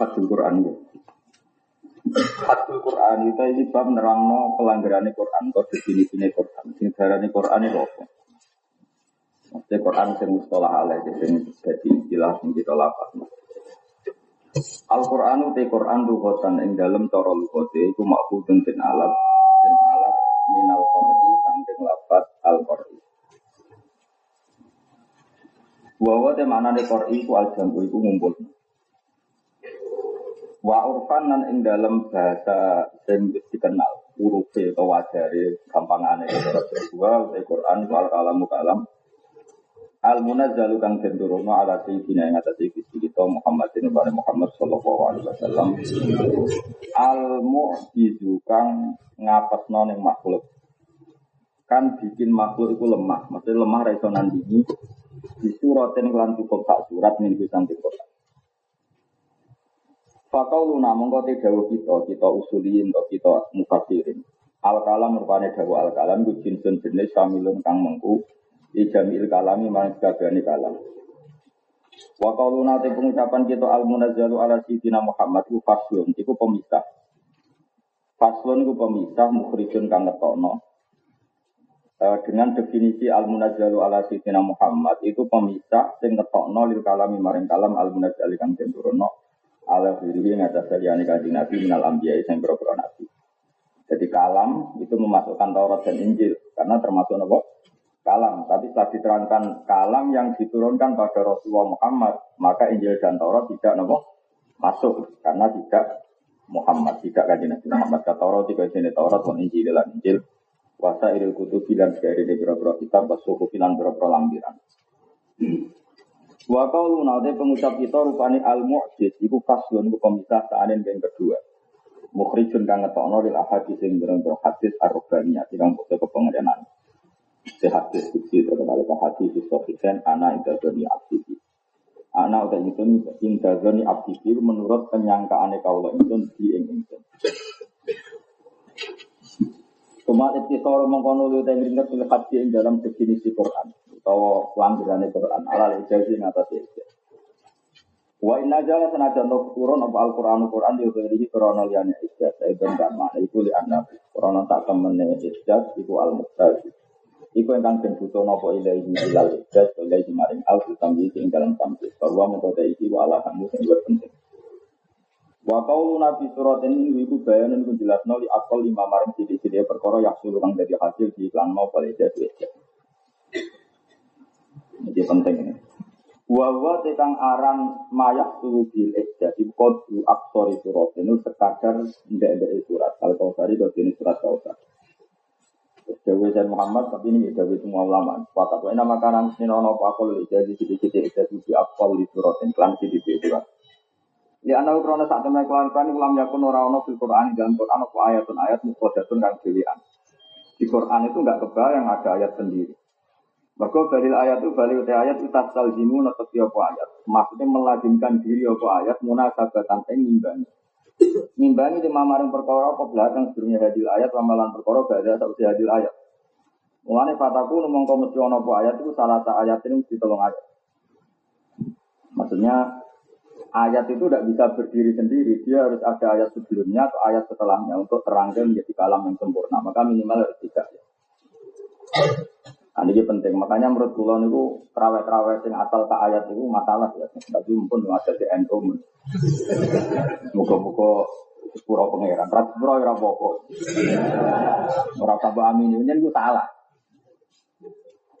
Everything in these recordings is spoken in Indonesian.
Fathul Quran ya. Fathul Quran itu ini bab nerangno pelanggaran Quran, kok definisinya Quran. Sing darani Quran itu apa? Maksudnya Quran sing mustalah alaih, sing jadi istilah sing kita lapas. Al-Quran itu Quran lughatan ing dalam cara lughote iku makhudun den alat den alat minal qur'i saking lapat al-qur'i. Wa te maknane qur'i iku al-jambu iku ngumpul. Wa urfan nan ing dalam bahasa sing dikenal huruf atau wajare gampangane cara Jawa utai Quran wal kalamu kalam. Al munazzalu kang den turunno ala sayyidina ing atas iki kita Muhammadin wa Muhammad sallallahu alaihi wasallam. Al mu'jizu kang ngapesno ning makhluk. Kan bikin makhluk itu lemah maksudnya lemah ra iso nandingi. Di suratin lan cukup sak surat ning pisan Quran Fakauluna mongko te kita, kita usuliin atau kita mufasirin. Al kalam rupane dawuh al kalam ku jinsun jenis samilun kang mengku di jamil kalami marang kalam. Wa qauluna te pengucapan kita al munazzalu ala sayyidina Muhammad ku faslun iku pemisah. Faslun iku pemisah mukhrijun kang ngetokno. dengan definisi al munazzalu ala sayyidina Muhammad itu pemisah sing ngetokno lil kalami maring kalam al munazzali kang ala diri yang atas saliyani kanjeng Nabi minal ambiya yang berobro Nabi. Jadi kalam itu memasukkan Taurat dan Injil karena termasuk apa? Kalam. Tapi setelah diterangkan kalam yang diturunkan pada Rasulullah Muhammad, maka Injil dan Taurat tidak apa? Masuk karena tidak Muhammad, tidak kanjeng Nabi Muhammad. Kata Taurat tidak sini Taurat dan Injil dan Injil. Wasa iril kutu bilan di beberapa kitab, basuhu bilan beberapa lampiran. Wa qauluna te pengucap kita rupane al mu'jiz iku faslun iku pemisah saanen yang kedua. Mukhrijun kang ngetokno lil ahadis sing berengko hadis ar-rubbaniyah kang bukti kepengenalan. Sehat diskusi terkait hadis sahihkan ana indazoni abdi. Ana udah itu indazoni abdi menurut penyangkaane kaula itu di ing ingsun. Cuma ikhtisar mengkono lu teng ringket bil hadis ing dalam definisi Quran utawa pelanggaran Quran ala ijazah ing atas ijazah. Wa inna jala senajan no turun apa Al-Qur'an Qur'an di ghirihi krana liyane ijazah ibn kama iku li anna krana tak temene ijazah iku al-muqtadi. Iku ingkang den butuh napa ilahi ilal ijazah ilahi maring al tambi ing dalam tambi bahwa mengkota iki wa ala kamu sing penting. Wa qaulu nabi surat ini iku bayanan ku jelasno li akal lima maring sithik-sithik perkara yang kang dadi hasil di iklan mau pada ijazah. Ini penting ini. Wawa tekang aran mayak tulu bil ejja di kodu aksori surat ini sekadar ndak ndak surat kalau kau tadi kau ini surat kau Dewi dan Muhammad tapi ini Dewi semua ulama. Sepakat. Ini nama kanan ini nono pakol jadi sedikit sedikit di akol di surat ini kelan sedikit surat. Di anak krono saat temen kelan kan ulam yakun orang ono fil Quran dalam Quran apa ayatun ayat mukodatun dan pilihan. Di Quran itu enggak kebayang ada ayat sendiri. Maka dalil ayat itu utai ayat itu tasal jimu netepi apa ayat. Maksudnya melazimkan diri apa ayat munasabatan yang ngimbangi. Ngimbangi di mamaring perkara apa belakang sebelumnya hadil ayat ramalan perkara ada tak hadil ayat. Mulane fataku ngomong kau ono apa ayat itu salah satu ayat ini mesti tolong ayat. Maksudnya ayat itu tidak bisa berdiri sendiri. Dia harus ada ayat sebelumnya atau ayat setelahnya untuk terangkan menjadi kalam yang sempurna. Maka minimal harus tiga. Ya. Nah, ini penting. Makanya menurut kulon itu terawet-terawet yang asal ke ayat itu masalah ya. Tapi mumpun ada di NU. Muka-muka sepuro pangeran. Rat sepuro ya apa-apa. Ora tambah amin ini itu salah.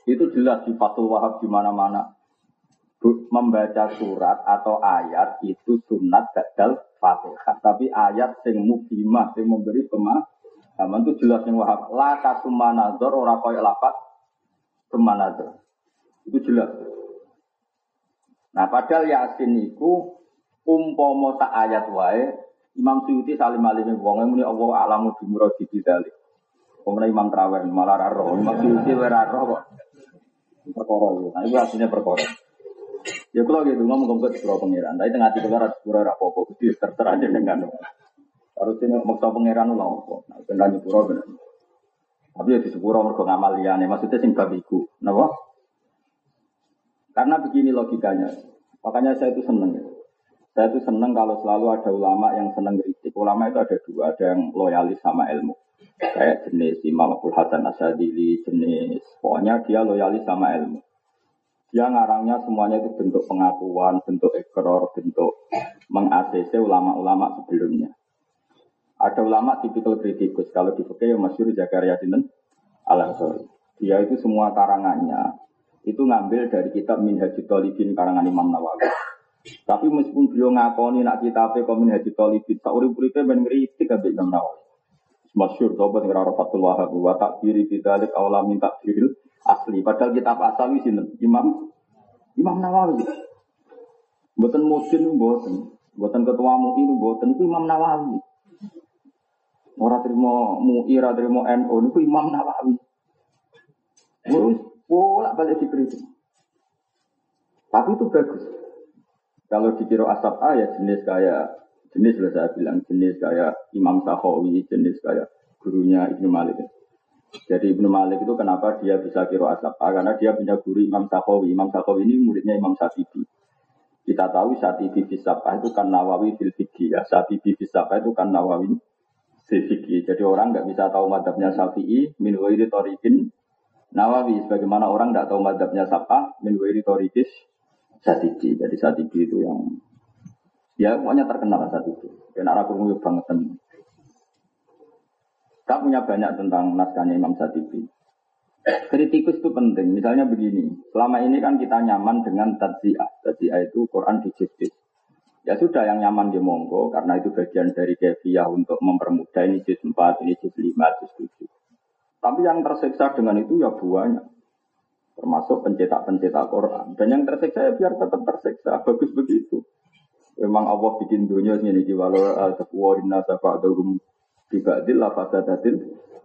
Itu jelas di Fatul Wahab di mana-mana. Membaca surat atau ayat itu sunat badal fatihah. Tapi ayat sing mubimah, sing memberi pemahaman itu jelas yang wahab. La kasumanazor ora koyok lapat Semanado. Itu jelas. Nah padahal Yasin itu Umpama tak ayat wae Imam Suyuti salim alim wong muni Allah alamu bi muradi bidzalik. Pemenang Imam Trawen malah ra roh. Imam Suyuti ora roh kok. Perkara itu. Nah, itu aslinya perkara. Ya kalau gitu ngomong ke sepuro pangeran. Tapi tengah tiga ratus sepuro rapopo. Jadi terserah aja dengan Harusnya maksa pangeran lah apa. Nah, benar nyepuro benar. Tapi ya di sepuro mergo ngamal liyane. Maksudnya sing bab iku. Napa? Karena begini logikanya. Makanya saya itu seneng ya. Saya itu seneng kalau selalu ada ulama yang seneng kritik. Ulama itu ada dua, ada yang loyalis sama ilmu. Kayak jenis Imam Abdul Hasan Asadili, jenis pokoknya dia loyalis sama ilmu. Dia ngarangnya semuanya itu bentuk pengakuan, bentuk ekor, bentuk meng ulama-ulama sebelumnya. Ada ulama tipikal kritikus. Kalau di fikih yang masyur Zakaria Sinten al Dia itu semua karangannya itu ngambil dari kitab Minhajul Talibin karangan Imam Nawawi. Tapi meskipun beliau ngakoni nak kitab Min Minhajul Talibin, tak urip-uripe ben ngritik ambek Imam Nawawi. Masyur sobat ngira Fathul Wahab wa takbiri bidzalik awla min takbiril asli. Padahal kitab asal sinten? Imam Imam Nawawi. Mboten mudin mboten. Mboten ketua MUI mboten itu Imam Nawawi. Ora terima MUI, ora terima NU niku Imam Nawawi. Terus bolak balik dikritik. Tapi itu bagus. Kalau dikira asap A ya jenis kayak jenis lah saya bilang jenis kayak Imam Sahawi, jenis kayak gurunya Ibnu Malik. Jadi Ibnu Malik itu kenapa dia bisa kira asap A? Karena dia punya guru Imam Sahawi. Imam Sahawi ini muridnya Imam Satibi. Kita tahu Satibi Fisabah itu kan Nawawi fil ya. Satibi Fisabah itu kan Nawawi Sifiki. Jadi orang nggak bisa tahu madhabnya Syafi'i min wairi torikin Nawawi sebagaimana orang tidak tahu madhabnya Sapa min wairi torikis Satiji. Jadi Satiji itu yang ya pokoknya terkenal Satiji. Dan arah kurung banget Kita punya banyak tentang naskahnya Imam Satiji. Kritikus itu penting. Misalnya begini, selama ini kan kita nyaman dengan tadziah. Tadziah itu Quran dijustis. Ya sudah yang nyaman di monggo karena itu bagian dari kefiah untuk mempermudah ini juz 4, ini juz 5, juz 7. Tapi yang tersiksa dengan itu ya banyak. Termasuk pencetak-pencetak Quran. Dan yang tersiksa ya biar tetap tersiksa. Bagus begitu. Memang Allah bikin dunia ini di walau sebuah nasa ba'dahum bibadil lafazadatil.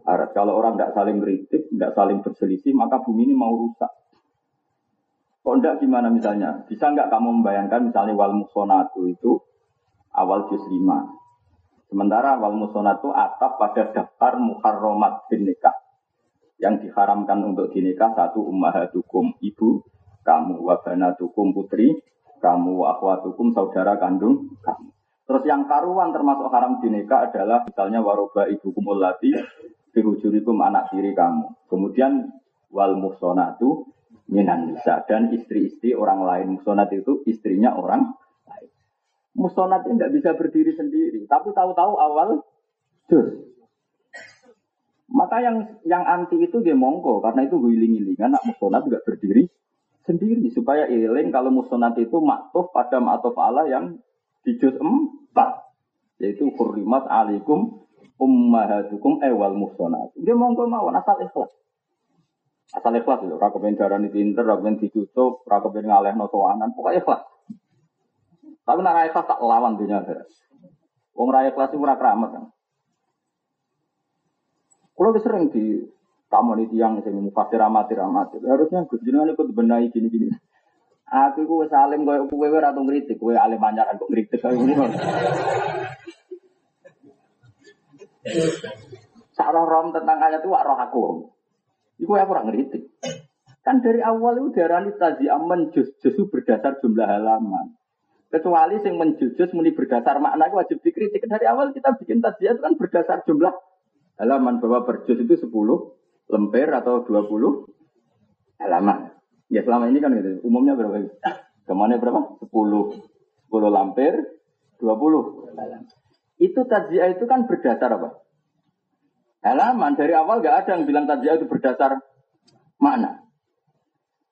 Kalau orang tidak saling kritik, tidak saling berselisih, maka bumi ini mau rusak. Kok enggak gimana misalnya? Bisa enggak kamu membayangkan misalnya wal musonatu itu awal juz 5. Sementara wal musonatu atap pada daftar muharromat bin nikah yang diharamkan untuk dinikah satu ummahatukum ibu kamu wabana tukum putri kamu akhwatukum saudara kandung kamu terus yang karuan termasuk haram dinikah adalah misalnya waroba ibu kumulati birujurikum anak tiri kamu kemudian wal musonatu minan nisa. Dan istri-istri orang lain. Musonat itu istrinya orang lain. Musonat itu tidak bisa berdiri sendiri. Tapi tahu-tahu awal jus. Maka yang yang anti itu dia monggo. Karena itu guling-gilingan nak musonat juga berdiri sendiri. Supaya iling kalau musonat itu maktuf pada maktuf Allah yang di juz 4 yaitu kurimat alikum ummahatukum ewal musonat. Dia monggo mau asal ikhlas. Asal ikhlas itu, rakepen darani pinter, rakepen ditutup, rakepen ngaleh nosoanan, pokoknya ikhlas. Tapi nak ikhlas tak lawan dunia akhirat. Wong raya kelas itu ora keramat kan. Kalau sering di tamu di tiang sing mufasir amatir amatir. Harusnya Gus jenengan ikut benahi gini-gini. Aku iku wis alim koyo kowe ora tau ngritik, kowe alim anyar kok. Sak rom tentang ayat itu roh aku. Iku aku ora ngritik. Kan dari awal itu diarani tazi aman jus jusu berdasar jumlah halaman. Kecuali yang menjujus muni berdasar makna itu wajib dikritik. Dari awal kita bikin taziah itu kan berdasar jumlah halaman bahwa berjus itu 10 lemper atau 20 halaman. Ya selama ini kan gitu. Umumnya berapa? Ke mana berapa? 10 10 lamper 20 halaman. Itu tajiah itu kan berdasar apa? Halaman dari awal gak ada yang bilang tajiah itu berdasar makna.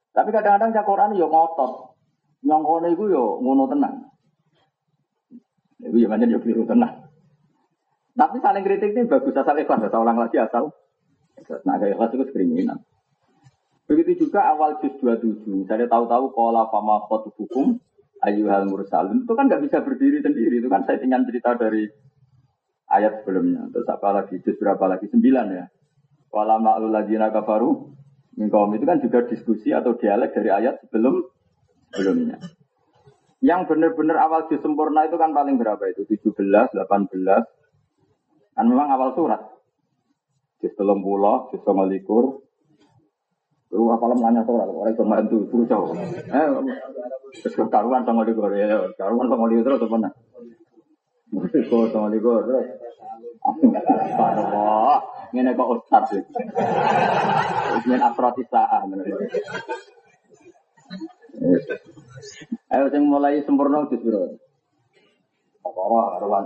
Tapi kadang-kadang cak Quran yo ngotot. Yang kono itu yo ngono tenang. Itu ya banyak yo keliru tenang. Tapi saling kritik ini bagus asal ikhlas, saya ulang lagi asal. Nah, kayak ikhlas itu kriminal. Begitu juga awal juz 27, saya tahu-tahu pola fama hukum ayyuhal mursalun itu kan nggak bisa berdiri sendiri itu kan saya tinggal cerita dari ayat sebelumnya. Terus apa lagi? Juz berapa lagi? Sembilan ya. Wala ma'lul ladzina kafaru. Mingkaum itu kan juga diskusi atau dialek dari ayat sebelum sebelumnya. Yang benar-benar awal juz sempurna itu kan paling berapa itu? 17 18 kan memang awal surat. Juz telung pulau juz likur Lu apalah nanya soal orang itu itu buru jauh. Eh, karuan sama gore ya, karuan sama di terus apa nak? Kok sama gore terus. Subhanallah, ngene kok ustaz sih. Ini afroti saah Ayo sing mulai sempurna wis bro. Apa karuan?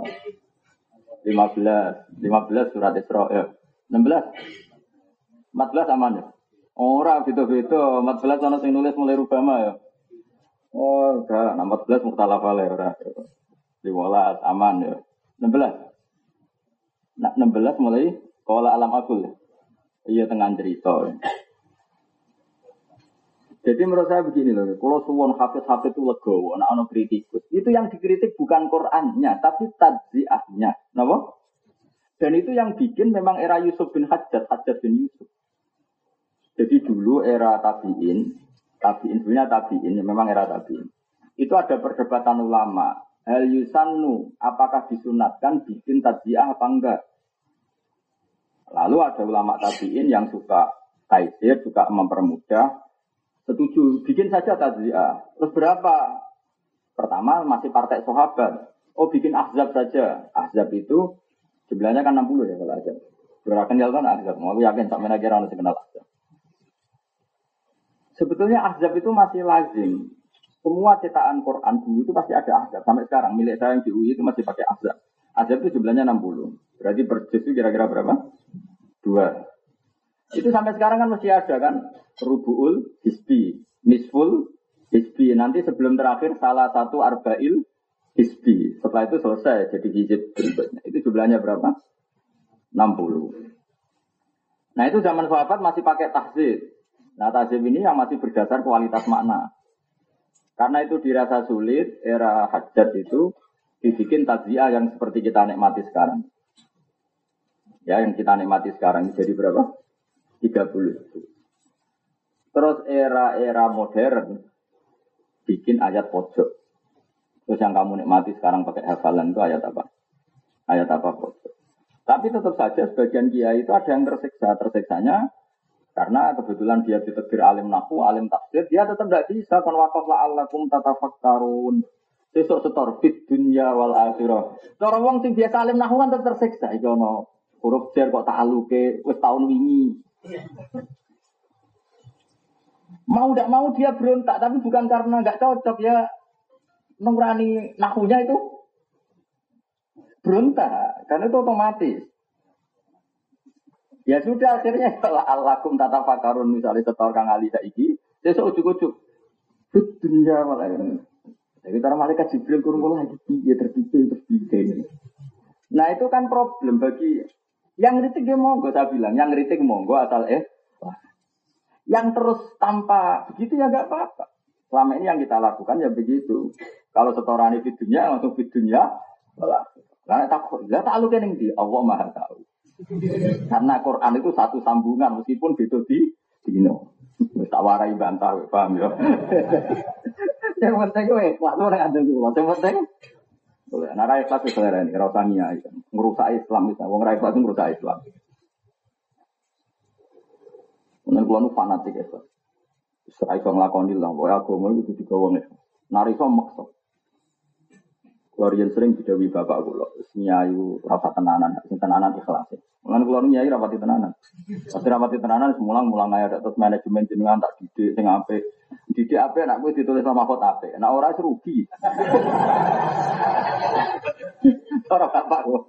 15, 15 surat Isra ya. 16. 14 aman ya. Ora beda-beda, 14 ana sing nulis mulai Rubama ya. Oh, enggak, 14 muktalaf ale ora. 15 aman ya. 16. Nah, 16 mulai kala alam akul. Iya tengah cerita. Jadi menurut saya begini loh, kalau suwon hafid-hafid itu legowo, anak anak kritikus, itu yang dikritik bukan Qurannya, tapi tadziahnya, kenapa? Dan itu yang bikin memang era Yusuf bin Hajjat, Hajjat bin Yusuf. Jadi dulu era tabiin, tabiin sebenarnya tabiin, memang era tabiin. Itu ada perdebatan ulama. Hal yusannu, apakah disunatkan bikin tajiah apa enggak? Lalu ada ulama tabiin yang suka taisir, suka mempermudah. Setuju, bikin saja tajiah. Terus berapa? Pertama masih partai sahabat. Oh bikin ahzab saja. Ahzab itu jumlahnya kan 60 ya kalau ahzab. Gerakan kan ahzab. Mau yakin sampai lagi orang kenal ahzab. Sebetulnya ahzab itu masih lazim. Semua cetakan Quran dulu itu pasti ada ahzab. Sampai sekarang milik saya yang di UI itu masih pakai ahzab. Ahzab itu jumlahnya 60. Berarti per itu kira-kira berapa? Dua. Itu sampai sekarang kan masih ada kan. Rubu'ul hisbi. Nisful hisbi. Nanti sebelum terakhir salah satu arba'il hisbi. Setelah itu selesai jadi hijab berikutnya. Itu jumlahnya berapa? 60. Nah itu zaman sahabat masih pakai tahzib. Nah tazim ini yang masih berdasar kualitas makna. Karena itu dirasa sulit, era hajat itu dibikin taziah yang seperti kita nikmati sekarang. Ya, yang kita nikmati sekarang jadi berapa? 30. Terus era-era modern bikin ayat pojok. Terus yang kamu nikmati sekarang pakai hafalan itu ayat apa? Ayat apa pojok. Tapi tetap saja sebagian kiai itu ada yang tersiksa. Tersiksanya karena kebetulan dia ditegur alim nahu, alim tafsir, dia tetap tidak bisa. Kan wakaf la'allakum tatafakkarun. Sesuk setor fit dunya wal akhirah. Cara wong sing biasa alim nahu kan tersiksa. Iki ono huruf jar kok ta'aluke wis tahun wingi. Mau tidak mau dia berontak, tapi bukan karena nggak cocok ya nurani nahunya itu berontak, karena itu otomatis. Ya sudah akhirnya setelah alakum tata fakarun misalnya setor kang ali saiki, besok ujuk-ujuk. Dunia malah Jadi cara malaikat Jibril kurung lagi ya terpikir terpikir. Nah itu kan problem bagi yang ngeritik dia monggo saya bilang, yang ngeritik monggo asal eh yang terus tanpa begitu ya gak apa-apa. Selama ini yang kita lakukan ya begitu. Kalau setoran di dunia langsung di dunia, lah. Karena takut, tak lu kening di Allah maha tahu. Karena Quran itu satu sambungan meskipun beda di dino. Tak warai bantah, paham ya. Yang penting gue, waktu orang ada dulu. Yang penting, boleh. Nah, rakyat kelas selera ini, rasanya merusak Islam, misalnya. Wong rakyat kelas itu merusak Islam. Kemudian kalau nu fanatik ya, Serai so ngelakoni lah, bahwa agama itu digawa nih. Nari. Keluarga sering didawi bapak kula, nyayu rasa tenanan, sing tenanan ikhlas. Mulane kula nyai rapati tenanan. Pasti rapati tenanan semulang mulang aja terus manajemen jenengan tak didik sing apik. Didik apik nak ditulis sama kota apik. Nek ora rugi. Ora bapak kok.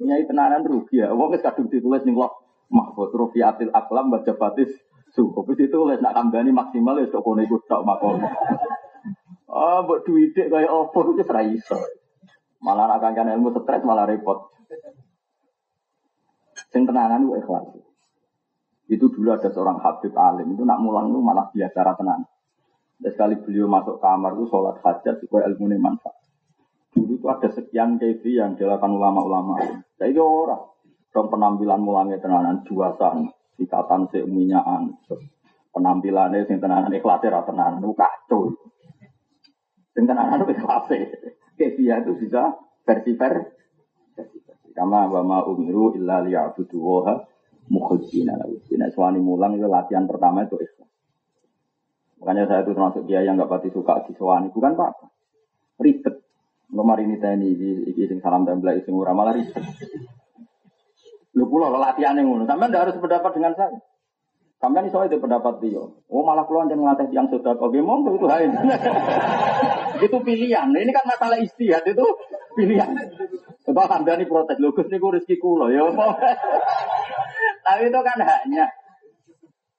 Nyai tenanan rugi ya. Wong wis kadung ditulis ning kok mahfud rufiatil aklam baca batis suhu. Wis ditulis nak kambani maksimal ya sok kono iku makom. Ah, buat duit kayak opo itu serai iso. Malah nak kangen ilmu stres malah repot. Sing tenanan itu ikhlas. Itu dulu ada seorang Habib alim itu nak mulang itu malah biasa tenan. Dan sekali beliau masuk kamar itu sholat hajat supaya ilmu ini manfaat. Dulu itu ada sekian kefi yang dilakukan ulama-ulama. Saya itu orang. Dong penampilan mulangnya tenanan juasan, ikatan seuminyaan, penampilannya sing tenanan ikhlasir atau tenanan itu kacau. Sing tenanan itu ikhlasir. Kefi itu bisa versi versi. Kama wa ma umiru illa liya'budu wa mukhlisina lahu. Suami mulang itu latihan pertama itu ikhlas. Makanya saya itu termasuk dia yang nggak pati suka di suami bukan apa-apa. Ribet. Kemarin ini tani di sing salam tembla sing ora malah ribet. Lu pulau latihan yang ngono. Sampai ndak harus berpendapat dengan saya. Sampai ini soalnya pendapat dia. Oh malah keluar jangan ngelatih yang sudah oke monggo itu lain. itu pilihan. Ini kan masalah istihad itu pilihan. Sebab Hamdani protes, lho Gus niku rezeki kula ya Tapi itu kan haknya.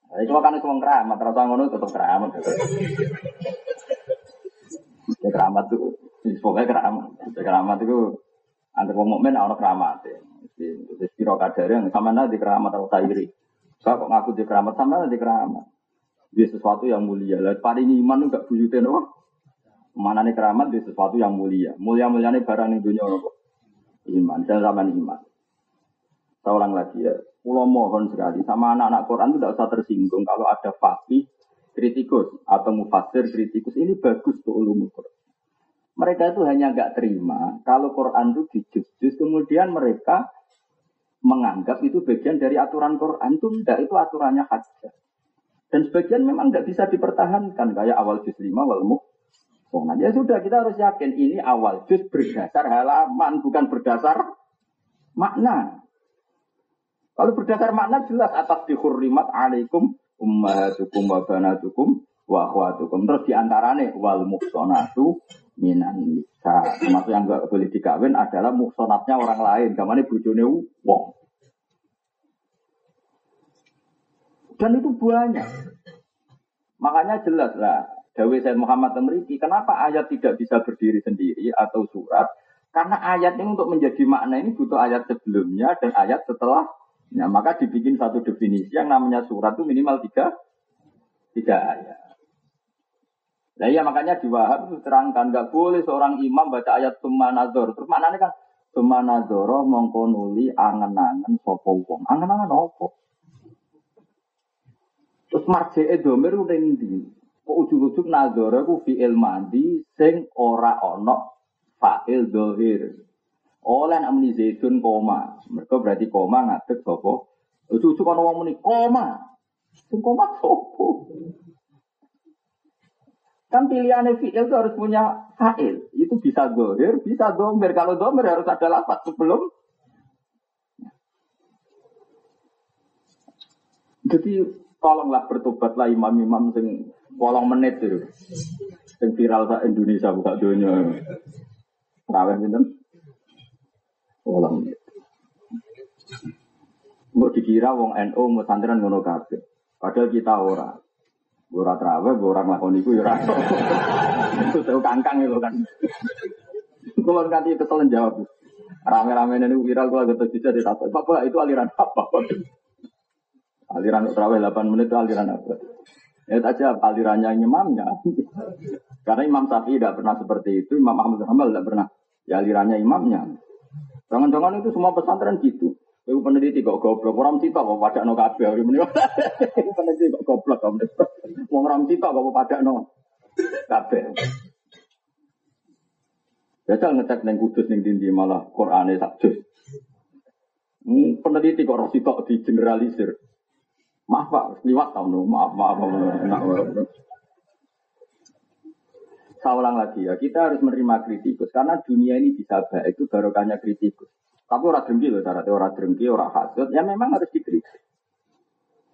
Nah, itu kan semua keramat, rasa ngono tetap keramat. Ya keramat tuh, pokoknya keramat. Ya, keramat itu antar wong mukmin ana keramat. Wis pira kadare yang sama di keramat atau sairi. Saya kok ngaku di keramat sama di keramat. Dia sesuatu yang mulia. Lah paling iman enggak buyute no. Mana nih keramat di sesuatu yang mulia. Mulia-muliane barang ning dunia kok. Iman, dan zaman iman. Saya ulang lagi ya. Pulau mohon sekali sama anak-anak Quran itu tidak usah tersinggung kalau ada fakih kritikus atau mufasir kritikus ini bagus tuh ulumul Quran. Mereka itu hanya nggak terima kalau Quran itu dijus kemudian mereka menganggap itu bagian dari aturan Quran itu tidak itu aturannya hajjah. Dan sebagian memang nggak bisa dipertahankan kayak awal juz 5 wal Nah, ya sudah kita harus yakin ini awal juz berdasar halaman bukan berdasar makna. Kalau berdasar makna jelas atas dihurrimat alaikum ummahatukum wa banatukum wa akhwatukum. Terus di antaranya wal muhsonatu minan nisa. Termasuk yang enggak boleh dikawin adalah muhsonatnya orang lain. Kamane bojone wong. Dan itu banyak. Makanya jelas lah. Dawi Said Muhammad Temriki, kenapa ayat tidak bisa berdiri sendiri atau surat? Karena ayat ini untuk menjadi makna ini butuh ayat sebelumnya dan ayat setelah. Nah, maka dibikin satu definisi yang namanya surat itu minimal tiga, tiga ayat. Nah iya makanya di Wahab terangkan nggak boleh seorang imam baca ayat Sumanador. Terus maknanya kan Sumanadoro mongkonuli angen-angen sopo wong. Angen-angen apa? Terus marje domir udah ujuk-ujuk nadoro ku fi'il mandi sing ora ono fa'il dohir. Oleh amni zaitun koma. Mereka berarti koma ngadeg sopo. Ujuk-ujuk ono wong muni koma. Sing koma sopo? Kan pilihan fi'il itu harus punya fa'il. Itu bisa dohir, bisa domir. Kalau domir harus ada lapat sebelum. Jadi tolonglah bertobatlah imam-imam sing kolong menit itu. Sing viral sa Indonesia buka dunia. Raweh pinten? Kolong menit. Mau dikira wong NU mau santran ngono kabeh. Padahal kita ora. Ora trawe, ora nglakoni iku ya ora. Itu tahu kangkang itu kan. Kalau nanti kesel jawab. Rame-rame ini viral kalau gitu bisa ditato. Bapak itu aliran apa? Aliran terawih 8 menit itu aliran apa? Ya saja alirannya imamnya. Karena Imam Syafi'i tidak pernah seperti itu, Imam Ahmad Hambal tidak pernah. Ya alirannya imamnya. Jangan-jangan itu semua pesantren gitu. Ibu peneliti kok goblok, orang cita kok pada no kabeh. Peneliti kok goblok, orang cita kok pada no kabeh. Biasa ngecek neng kudus neng dindi malah Qur'ane sak juz. Hmm, peneliti kok rasi tok di generalisir. Maaf pak, liwat tau no. Maaf, maaf, maaf. Saya ulang lagi ya, kita harus menerima kritikus karena dunia ini bisa baik itu barokahnya kritikus. Tapi orang dengki loh syaratnya orang dengki, orang hasut, ya memang harus dikritik.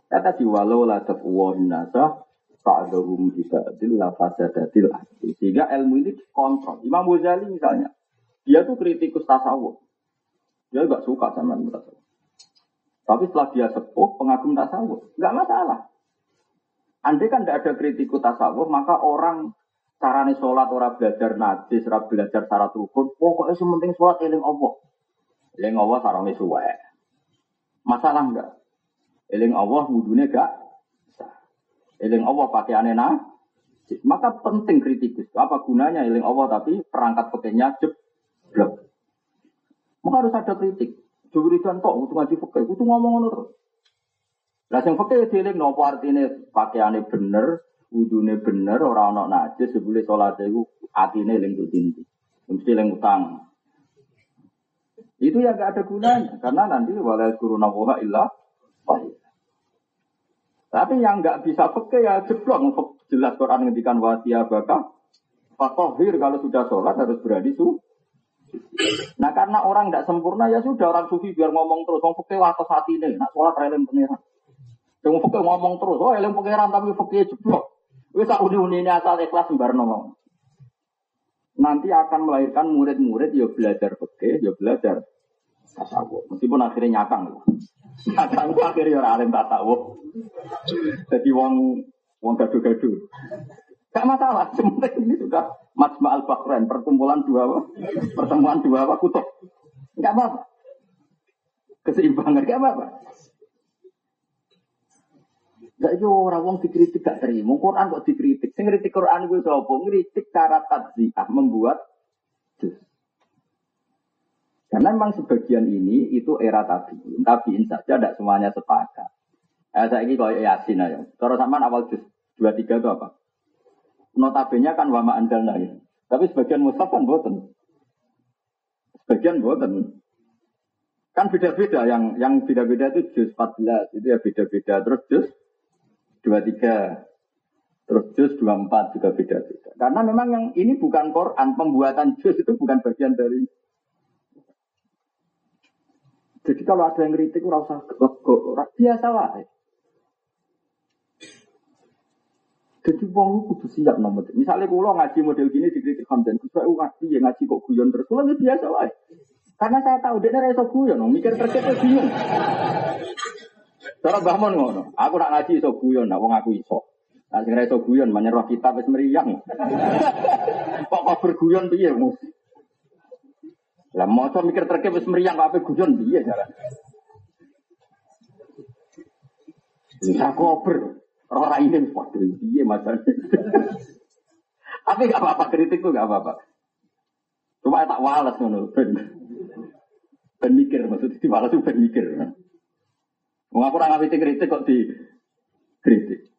Kata di walau la tafwahin nasa fa'adahum biba'dil la fasadatil Sehingga ilmu ini kontrol. Imam Ghazali misalnya, dia tuh kritikus tasawuf. Dia gak suka sama tasawuf. Tapi setelah dia sepuh, pengagum tasawuf. Gak masalah. Andai kan tidak ada kritikus tasawuf, maka orang carane sholat orang belajar najis, orang belajar syarat rukun, pokoknya sementing sholat eling Allah. Eling Allah sarangnya suwe. Masalah enggak? Eling Allah wudhunya enggak? Eling Allah pakaiannya nah? Maka penting kritikus. Apa gunanya iling Allah tapi perangkat pekehnya jeblok. Maka harus ada kritik. Juridan kok untuk ngaji pekeh, itu ngomong ngono terus. Lah sing pekeh dieling nopo artine pakaiane bener, wudune bener, ora ana najis, sebule salat iku atine eling dinti. Mesti eling utang. Itu ya gak ada gunanya karena nanti wala kuruna wa illa. Tapi yang nggak bisa peke ya jeblok. Jelas Quran ngendikan wasia baka. Fakohir kalau sudah sholat harus berani su. Nah karena orang tidak sempurna ya sudah orang sufi biar ngomong terus. Ngomong peke waktu saat ini. Nak sholat relem pengiran. Yang peke ngomong terus. Oh relem pengiran tapi peke jeblok. Wis tak uni ini asal ikhlas sembar ngomong. Nanti akan melahirkan murid-murid ya belajar peke, ya belajar tasawuf. Meskipun akhirnya nyakang. Nyakang akhirnya orang alim tasawuf. Jadi wong wong gaduh-gaduh. Gak masalah, sementing ini sudah Majma al Bahrain, perkumpulan dua apa? Pertemuan dua apa? Kutub. Gak apa-apa. Keseimbangan, gak apa-apa. Gak itu orang wong dikritik gak terima. Quran kok dikritik. Sing kritik Quran gue sapa? Ngritik cara tadziah membuat. Karena memang sebagian ini itu era tabiin. Tabiin saja tidak semuanya sepakat. Eh, saya ini kalau yasin aja. Kalau sama awal juz dua tiga itu apa? Notabene kan wama andalna ya. Tapi sebagian mushaf kan boten. Sebagian boten. Kan beda-beda yang yang beda-beda itu juz 14 itu ya beda-beda terus juz 23 terus juz 24 juga beda-beda. Karena memang yang ini bukan Quran, pembuatan juz itu bukan bagian dari jadi kalau ada yang kritik, rasa biasa lah. Jadi wong kudu siap nomor. Misalnya kalau ngaji model gini dikritik Hamdan, saya ngaji ya ngaji kok guyon terus. Kalau biasa lah. Karena saya tahu dia reso guyon, mikir terkait bingung. Cara Mbah Mon ngono, aku nak ngaji iso guyon, nak wong aku iso. Nah sing iso guyon menyerah kita wis meriang. Kok kok berguyon piye, Mus? Lah maca mikir terkait wis meriang kok ape guyon piye jalan. Bisa Orang ini waduh dia macam Tapi gak apa-apa kritik tuh gak apa-apa. Cuma tak walas ngono ben. Mikir maksudnya di walas tuh ben mikir. Wong aku ora kritik kok di kritik.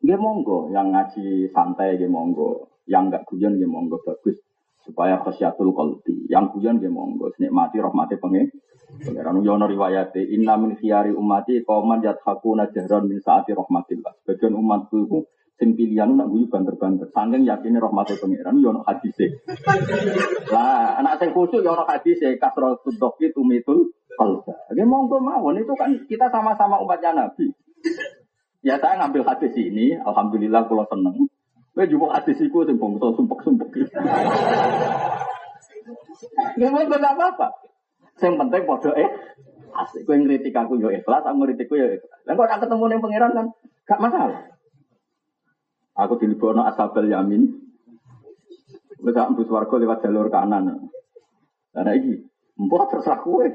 Dia monggo yang ngaji santai dia monggo, yang gak guyon dia monggo bagus supaya khasyatul qalbi. Yang guyon dia monggo nikmati rahmati pengen Pengiran yono riwayate inna min khiyari umati kauman yathakuna jahran min saati rahmatillah. Sebagian umatku itu sing pilihan nak guyu banter-banter. Sangking yakini rahmati pengiran yono hadise. Lah anak saya khusus yono hadise kasro itu mitul kalba. Oke monggo mawon itu kan kita sama-sama umatnya Nabi. Ya saya ngambil hadis ini, alhamdulillah kalau seneng. Gue juga hadis itu sing bongso sumpek-sumpek. Gak mau apa-apa. Yang penting podo eh asik. Kue ngeritik aku yo ikhlas, aku ngeritik yo ikhlas. Dan kalau ketemu nih pangeran kan gak masalah. Aku dilibono asabel yamin. Bisa embus warga lewat jalur kanan. Karena ini, mbok terserah kue.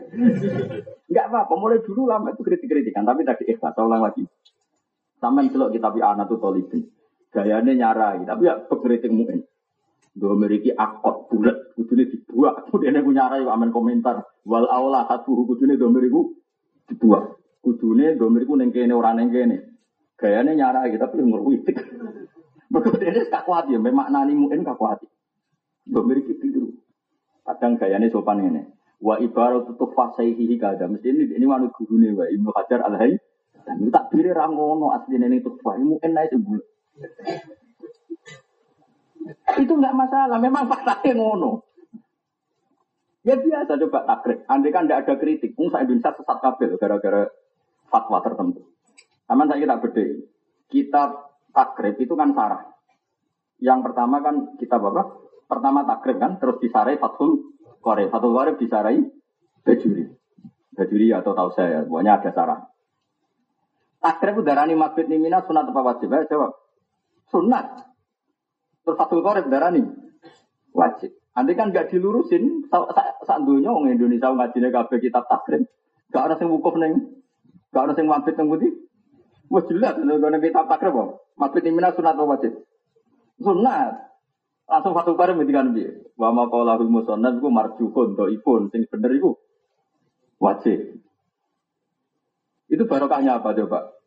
Enggak apa-apa, mulai dulu lama itu kritik-kritikan, tapi tadi ikhlas, ulang lagi. Sampai celok kita anak tuh tolibin. Gayanya nyarai, tapi ya berkritik mungkin. Dua memiliki akot bulat, kudune dibuat. Kemudian aku nyarai aman komentar. Wal aula hatu kudune dua meriku dibuat. Kudune dua meriku nengkene orang nengkene. Gayanya nyarai tapi ngerwitik. Kemudian ini kakuat ya, memang nani mungkin kakuat. Dua meriku tidur. Kadang gayanya sopan ini. Wa ibarat tutup fasaihi kada. Mesti ini ini manut gurune wa Ibnu Hajar al -Hay. Dan tak pilih rangono asli nenek tuh mungkin naik sebulan. Itu nggak masalah, memang faktanya ngono. Ya biasa coba takrib. Andai kan tidak ada kritik, saya Indonesia sesat kabel gara-gara fatwa tertentu. Sama saya kita beda. Kita takrib itu kan sarah. Yang pertama kan kita bapak, pertama takrib kan, terus disarai fatul kore. Fatul kore disarai bajuri. Bajuri atau tahu saya, pokoknya ada sarah. Takrib udarani makbid nimina sunat apa wajib? Ya, jawab. Sunat. Terus Fathul Qorib darah nih wajib. Andai kan gak dilurusin, saat dunia orang Indonesia ngajinya kabeh kitab takrim, gak ada yang wukuf neng, gak ada yang mampir neng putih. Wah jelas, kalau kitab takrim kok. Mampir ini mina sunat wajib. Sunat. Langsung Fathul Bari ngendikan piye? Wa ma qala bil musannaf iku marjuhun dhaifun sing bener iku wajib. Itu barokahnya apa coba?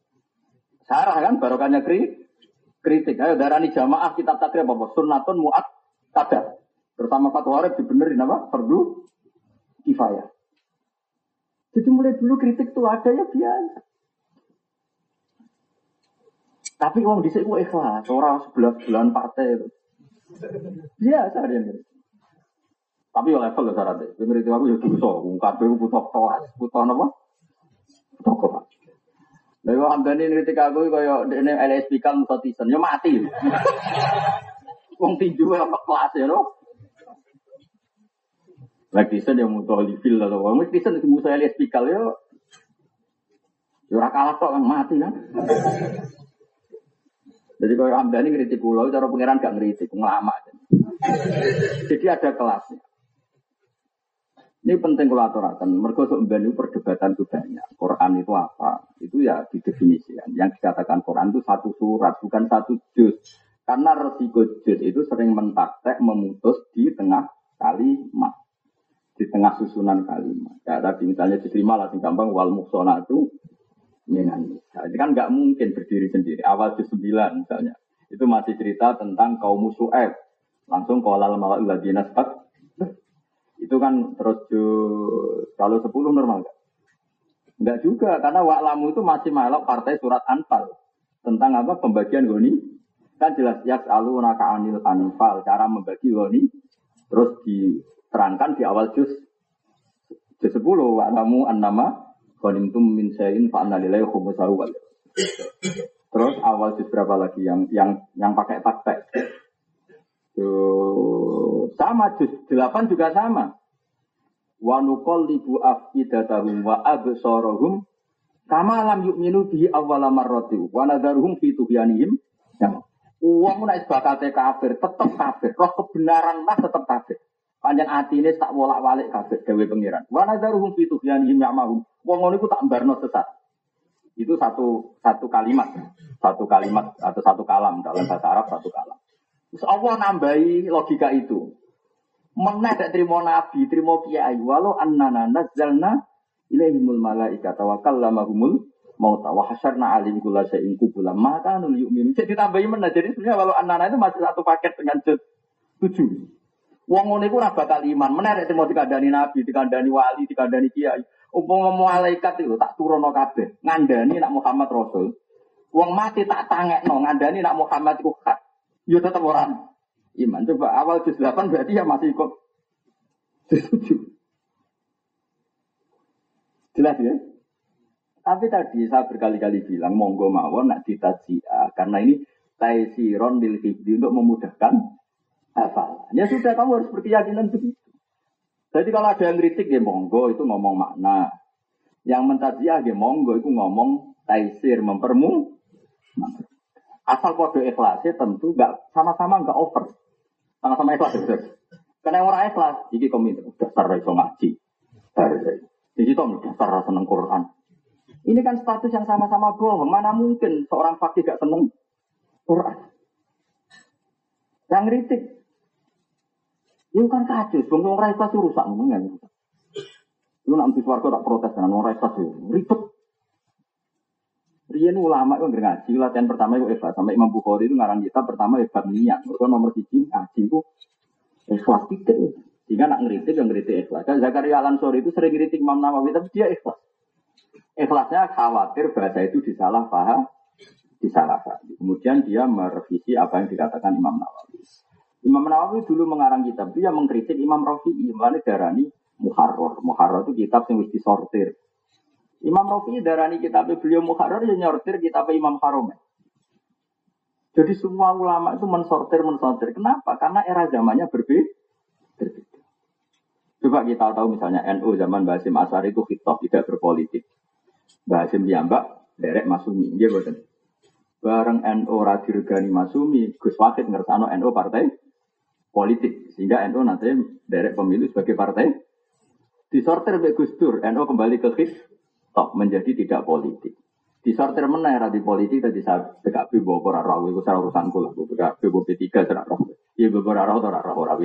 Sarah kan barokahnya kri kritik. Ayo darani jamaah kitab takrir apa? Sunnatun muat kadar. Terutama Fathul Bari dibenerin apa? Fardu kifayah. Jadi mulai dulu kritik tuh ada ya biasa. Tapi uang dhisik ku ikhlas, orang sebelah bulan partai itu. Biasa ngerti. Tapi ya level ya syaratnya. Ngerti aku ya dosa. Kabeh ku butuh kelas, butuh apa? Butuh kelas. Lah kok Hamdani ngerti aku kaya dene LSP kan mutisen, ya mati. Wong tinju apa kelas ya loh. Lagi sen yang mutuh livil atau wong Kristen itu musuh LSP kal ya. Ya ora kalah kan mati kan. Jadi kalau Hamdani ngeritik pulau, cara pangeran gak ngeritik, ngelama. Jadi ada kelasnya. Ini penting kalau aturakan. Mereka sebenarnya perdebatan itu banyak. Quran itu apa? Itu ya didefinisikan. Yang dikatakan Quran itu satu surat, bukan satu juz. Karena resiko juz itu sering mentaktek, memutus di tengah kalimat. Di tengah susunan kalimat. Ya, tadi misalnya diterima lah, gampang, wal muksona itu minan Nah, ini kan nggak mungkin berdiri sendiri. Awal di sembilan misalnya. Itu masih cerita tentang kaum Su'aib. Langsung kolal malah ladina sepat. Itu kan terus kalau sepuluh normal nggak? Enggak juga, karena waklamu itu masih malok partai surat Anfal. Tentang apa? Pembagian goni. Kan jelas ya selalu naka anil Anfal. Cara membagi goni. Terus diterangkan di awal juz. Juz sepuluh. Waklamu an nama tum min sayin fa anna lillahi khumsahu wal. Terus awal juz berapa lagi yang yang yang pakai sama juz 8 juga sama. Wa nuqallibu afidatahum wa absarahum kama lam yu'minu bihi awwala marrati wa nadharuhum fi tughyanihim. Yang uang nek bakate kafir tetep kafir, roh kebenaran lah tetep kafir. Panjang hati ini tak wolak-walik kafir dewi pengiran. Wa nadharuhum fi tughyanihim ya'mahum. Wong ngono iku tak barno sesat. Itu satu satu kalimat, satu kalimat atau satu kalam dalam bahasa Arab satu kalam. Terus Allah nambahi logika itu. Meneh tak terima nabi, terima kiai, walau annana nazzalna ilaihimul malaika tawakkal lamahumul mauta wa hasyarna alim kula syai'in kubula maka nul yu'min. Jadi ditambahi mana? Jadi sebenarnya walau annana itu masih satu paket dengan tujuh. Wong ngono iku ora bakal iman. Nek mau dikandani nabi, dikandani wali, dikandani kiai. Umpama malaikat itu tak turun kabeh, ngandani nak Muhammad Rasul. Wong mati tak tangekno, ngandani nak Muhammad iku hak. Yo tetep orang iman. Coba awal juz 8 berarti ya masih ikut setuju. Jelas ya? Tapi tadi saya berkali-kali bilang monggo mawon nak ditajia karena ini taisiron bil untuk memudahkan hafal. Ya sudah kamu harus berkeyakinan begitu. Jadi kalau ada yang kritik ya monggo itu ngomong makna. Yang mentajiah ya monggo itu ngomong taisir mempermu. Asal kode ikhlasnya tentu nggak sama-sama nggak over. Sama-sama ikhlas ya. Karena orang ikhlas, jadi komentar dasar iso ngaji. Jadi itu dasar seneng Quran. Ini kan status yang sama-sama bohong. Mana mungkin seorang fakir gak seneng Quran? Yang kritik itu kan kacau, bang orang ikhlas itu rusak ngomongnya. Itu nanti suarga tak protes dengan orang ikhlas itu ribet. Rian ulama itu ngaji latihan pertama itu ikhlas sampai Imam Bukhari itu ngarang kita pertama hebat niat. Mereka nomor siji ngaji itu ikhlas tidak. Jika nak ngeritik yang ngeritik ikhlas. Kan Zakaria Alan Sori itu sering ngeritik Imam Nawawi tapi dia ikhlas. Ikhlasnya khawatir bahasa itu disalah paham, disalah paham. Kemudian dia merevisi apa yang dikatakan Imam Nawawi. Imam Nawawi dulu mengarang kitab, dia mengkritik Imam Rafi'i, mulane darani Muharrar. Muharrar itu kitab yang mesti sortir. Imam Rafi'i darani kitab beliau Muharrar yang nyortir kitab Imam Harum. Jadi semua ulama itu mensortir, mensortir. Kenapa? Karena era zamannya berbeda. Coba kita tahu misalnya NU zaman Basim Asar itu hitop tidak berpolitik. Basim Diambak, derek Masumi. Dia betul. Bareng NU Radirgani Masumi, Gus Wakid ngersano NU partai politik sehingga NU nanti derek pemilu sebagai partai disortir oleh NU kembali ke toh menjadi tidak politik Disortir mana era di politik tadi saya PKB bawa ora roh itu salah urusanku lah. PKB bawa P3 salah roh. Iya bawa ora roh ora roh ora.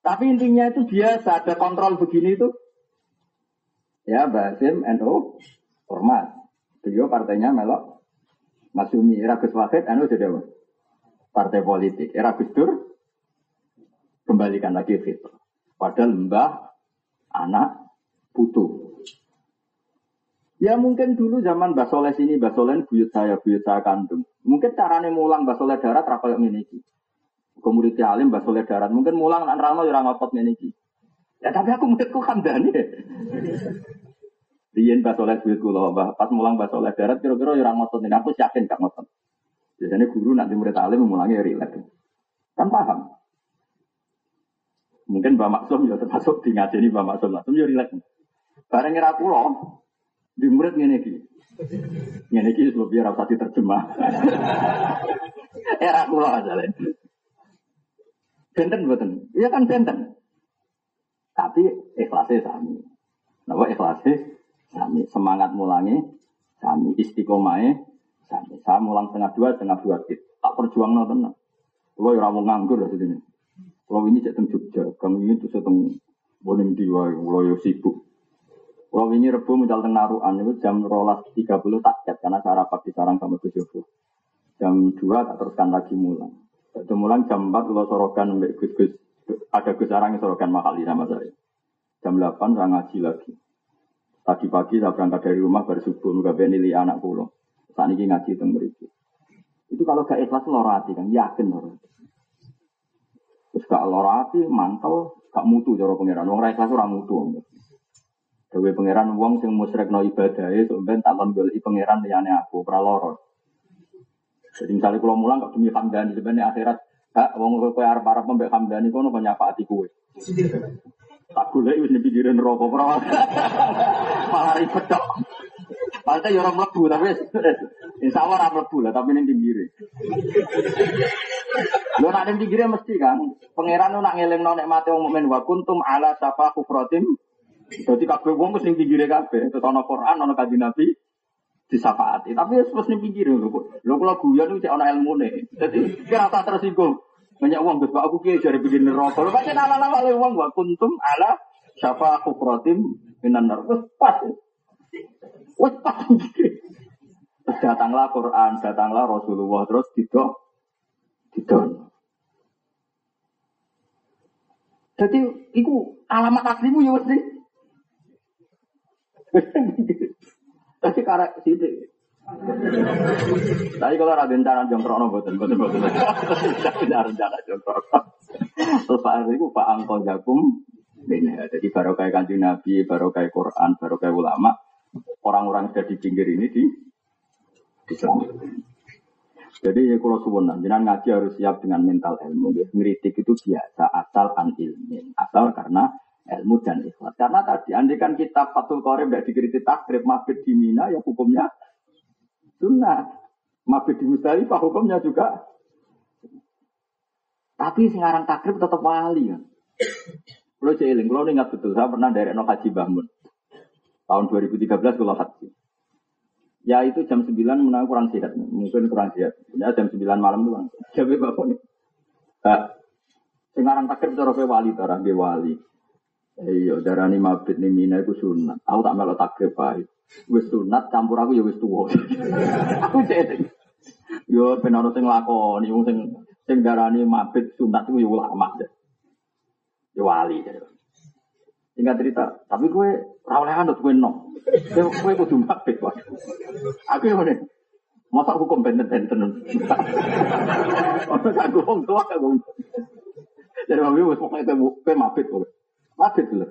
Tapi intinya itu biasa ada kontrol begini itu. Ya Basim NU hormat. Beliau partainya melok Masumi era Gus Wahid NU jadi apa? Partai politik. Era Gus Dur kembalikan lagi fitur. Padahal mbah, anak, putu. Ya mungkin dulu zaman Mbak Soleh sini, Mbak Soleh buyut saya, buyut saya kandung. Mungkin caranya mulang Mbak Soleh darat rakyat meniki. Kemudian alim Mbak Soleh darat. Mungkin mulang anak rano ya ngotot meniki. Ya tapi aku menurutku kandani. Riyen Mbak Soleh buyut kula, pas mulang Mbak Soleh darat kira-kira ya ngotot ini. Aku yakin gak ngotot. Biasanya guru nanti murid alim mulangnya rileks. Kan paham. Mungkin Mbak Maksum ya termasuk di ngajeni Mbak Maksum. Maksum ya rileks. Bareng ngira kula, di murid ngene iki. Ngene iki sebab biar rapati terjemah. Era kula aja Benten mboten. Iya kan benten. Tapi ikhlasnya sami. Napa ikhlasnya sami. Semangat mulangi sami. Istiqomahnya sami. Saya mulang setengah dua, setengah dua tit. Tak perjuang no tenang. Kalau ya mau nganggur lah sini. Kalau ini cek Jogja, kang ini tuh seteng boning diwa, kalau sibuk. Kalau ini rebu tengah naruhan itu jam rolas tiga puluh tak karena saya rapat di sarang sama Gus Jam dua tak teruskan lagi mulang. Itu mulang jam empat kalau sorokan sampai Gus Gus ada Gus Sarang yang sorokan makali sama saya. Jam delapan saya ngaji lagi. Tadi pagi saya berangkat dari rumah baru subuh nggak nilai anak pulau. Saat ini ngaji tentang berikut. Itu kalau gak ikhlas lorati kan yakin lorati. Terus gak lorati mantel gak mutu cara pangeran. Orang ikhlas orang mutu. Dewe pangeran wong sing musyrikno ibadahe sok ben takon goleki pangeran liyane aku ora. Jadi misalnya kalau mulang kok demi hamdani sebenarnya akhirat hak wong kowe arep-arep mbek hamdani kono ati kowe. Tak golek wis pinggiran neraka ora. Malah ribet tok. Padahal ya orang mlebu tapi insya Allah orang mlebu lah tapi ning pinggire. Lo nak pinggire mesti kan pangeran nak ngelingno nek mate wong mukmin wa kuntum ala safa kufratim jadi kabeh wong mesti pinggire kabeh, terus ana Quran, ana kanjeng Nabi disafaati. Tapi wis mesti pinggire lho. Lho kula guyon iki ana ilmune. Dadi kira tak tersinggung. Banyak uang Gus, aku kiai jare bikin neraka. Lho pancen ala-ala oleh uang wa kuntum ala syafa kufratim minan nar. Wis pas. Wis pas. Datanglah Quran, datanglah Rasulullah terus didok didok. Jadi itu alamat aslimu ya mesti tapi karena sini. Tapi kalau ada rencana jongkrok no boten boten boten. Tidak rencana jongkrok. Terus Pak itu Pak Angkol Jakum ini jadi baru kayak kanji Nabi, baru kayak Quran, baru kayak ulama. Orang-orang sudah di pinggir ini di Islam. Jadi ya kalau suwun jangan ngaji harus siap dengan mental ilmu. Ngeritik itu biasa asal an ilmin, asal karena ilmu dan ikhlas. Karena tadi, andai kan kita Fatul Qorib tidak dikritik takrib, mabit di Mina, ya hukumnya sunnah. Mabit di Musdalifah hukumnya juga. Tapi sekarang takrib tetap wali kan. Kalau jeeling, kalau ingat betul, saya pernah dari Eno Haji Bahmun. Tahun 2013 kalau haji. Ya itu jam 9 menang kurang sehat. Mungkin kurang sehat. Ya jam 9 malam itu kan. Jadi bapak nih. Nah, sekarang takrib itu wali, dia wali. Iya, darani mabit nih mina itu sunat. Aku tak melok takrib baik. Wis sunat campur aku ya wis tua. aku jadi. Yo ben ono sing lakoni wong sing sing darani mabit sunat itu ya ulama. Ya wali. Tinggal cerita, tapi gue rawleh anut gue no. Gue kudu mabit kok. Aku yang mana? Masa hukum benten-benten. Aku wong tua aku. Jadi mabit wis pokoknya gue mabit kok. Mabit lho.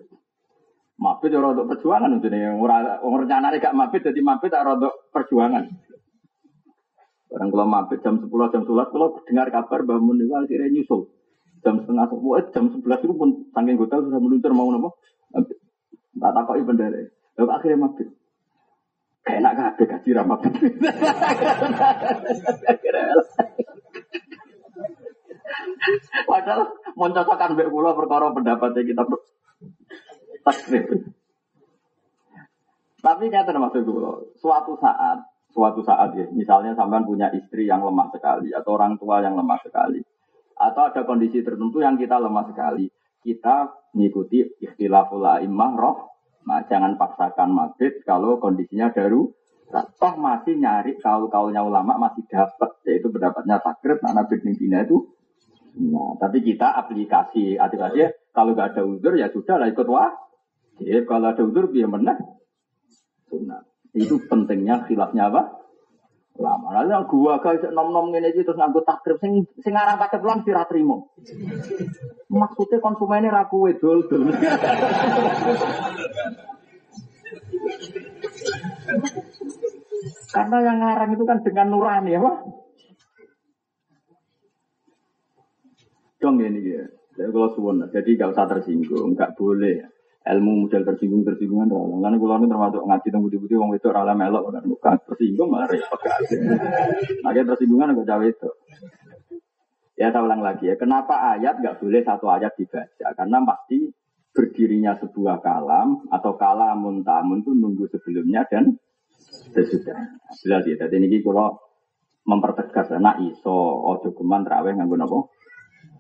Mabit ya rodok perjuangan nih. Orang rencana gak mabit jadi mabit tak rodok perjuangan. Barang kalau mabit jam 10 jam 11 kalau dengar kabar bangun itu akhirnya nyusul. Jam setengah sepuluh, eh, jam 11 itu pun saking hotel sudah meluncur mau nopo. Tak takoi bendera. Lalu akhirnya mabit. Kayak enak gak ada gaji mabit. Padahal mau cocokkan mbek kula perkara pendapatnya kita takrib. Tapi kata maksud gue, suatu saat, suatu saat ya, misalnya sampean punya istri yang lemah sekali, atau orang tua yang lemah sekali, atau ada kondisi tertentu yang kita lemah sekali, kita mengikuti ikhtilaful a'immah roh, nah, jangan paksakan maghrib kalau kondisinya daru, toh masih nyari kaul-kaulnya ulama masih dapat, yaitu pendapatnya takrib, nah Nabi itu Nah, tapi kita aplikasi, aplikasi kalau nggak ada uzur ya sudah lah ikut wah. Jadi kalau ada uzur biar menang sunnah. Itu pentingnya khilafnya apa? Lama. Lalu yang gua guys nom nom ini terus nganggo takrib sing sing pelan sira trimo. Maksudnya konsumennya raku wedol dol. Karena yang ngarang itu kan dengan nurani ya, Pak. Dong ini ya. Jadi kalau suwon, jadi gak usah tersinggung, gak boleh. Ilmu model tersinggung tersinggungan roh. Karena kalau ini termasuk ngaji tentang putih-putih, wong itu rala melok, kan bukan tersinggung malah repot Nah, tersinggungan gak jauh itu. Ya saya ulang lagi ya, kenapa ayat gak boleh satu ayat dibaca? Karena pasti berdirinya sebuah kalam atau kalamun tamun itu nunggu sebelumnya dan sesudah. Jelas ya, jadi ini kalau mempertegas anak iso ojo kuman terawih nganggo napa?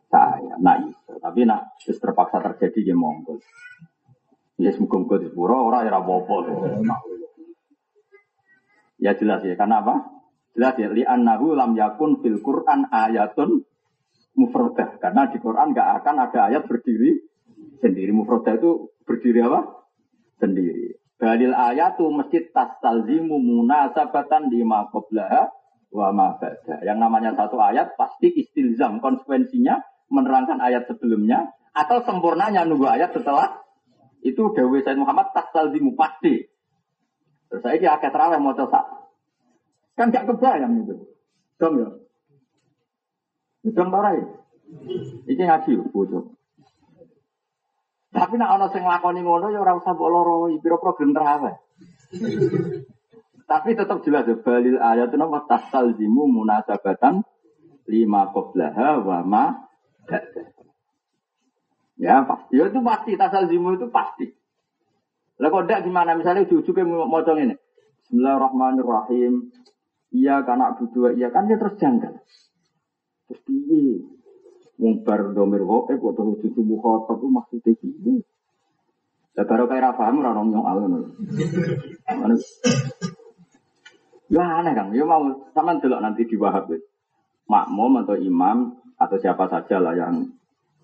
saya nak itu tapi nak terpaksa terjadi ya monggo ya semoga di pura orang ya apa ya jelas ya karena apa? Jelas ya li annahu lam yakun fil Quran ayatun mufradah karena di Quran gak akan ada ayat berdiri sendiri. Mufradah itu berdiri apa? Sendiri. Dalil ayatu mesti tastalzimu munasabatan lima qablaha wa ma Yang namanya satu ayat pasti istilzam konsekuensinya menerangkan ayat sebelumnya atau sempurnanya nunggu ayat setelah itu Dewi Said Muhammad dimu pasti. Terus saya dia akan terawih mau coba. Kan gak kebayang itu. Dong ya. Dong tarai. Ini ngaji bodoh. Tapi nak ana sing nglakoni ngono ya ora usah mbok loro, pira-pira terawih. Tapi tetap jelas ya balil ayat napa tasalzimu munasabatan lima qablaha wa ma Ya pasti. Ya itu pasti. Tasal zimu itu pasti. Lah kok enggak gimana? Misalnya ujung-ujungnya mau ini. Bismillahirrahmanirrahim. Iya karena berdua iya kan dia terus janggal. Terus piye? Wong bar domir eh kok terus cucu mukhatab itu maksudnya piye? Lah baru kayak ra paham ora nyong alun. Ya aneh kan, ya mau sama delok nanti di Wahab. Makmum atau imam atau siapa saja lah yang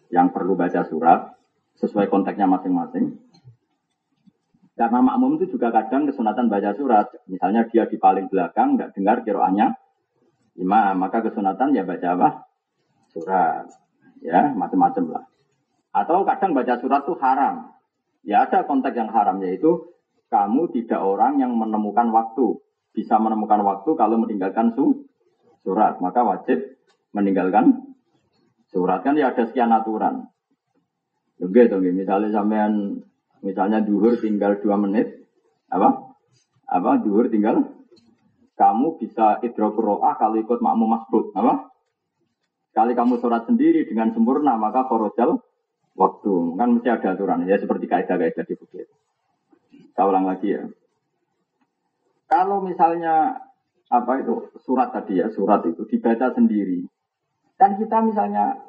yang perlu baca surat sesuai konteksnya masing-masing. Karena makmum itu juga kadang kesunatan baca surat. Misalnya dia di paling belakang nggak dengar kiroahnya imam, maka kesunatan ya baca apa? Surat. Ya, macam-macam lah. Atau kadang baca surat itu haram. Ya ada konteks yang haram yaitu kamu tidak orang yang menemukan waktu. Bisa menemukan waktu kalau meninggalkan su surat. Maka wajib meninggalkan Surat kan ya ada sekian aturan. Oke, tuh, misalnya sampean misalnya duhur tinggal dua menit, apa? Apa duhur tinggal? Kamu bisa idrokuroah kalau ikut makmum masbuk, apa? Kali kamu sholat sendiri dengan sempurna, maka korojal waktu. Kan mesti ada aturan, ya seperti kaidah-kaidah di bukit. Saya ulang lagi ya. Kalau misalnya apa itu surat tadi ya, surat itu dibaca sendiri, dan kita misalnya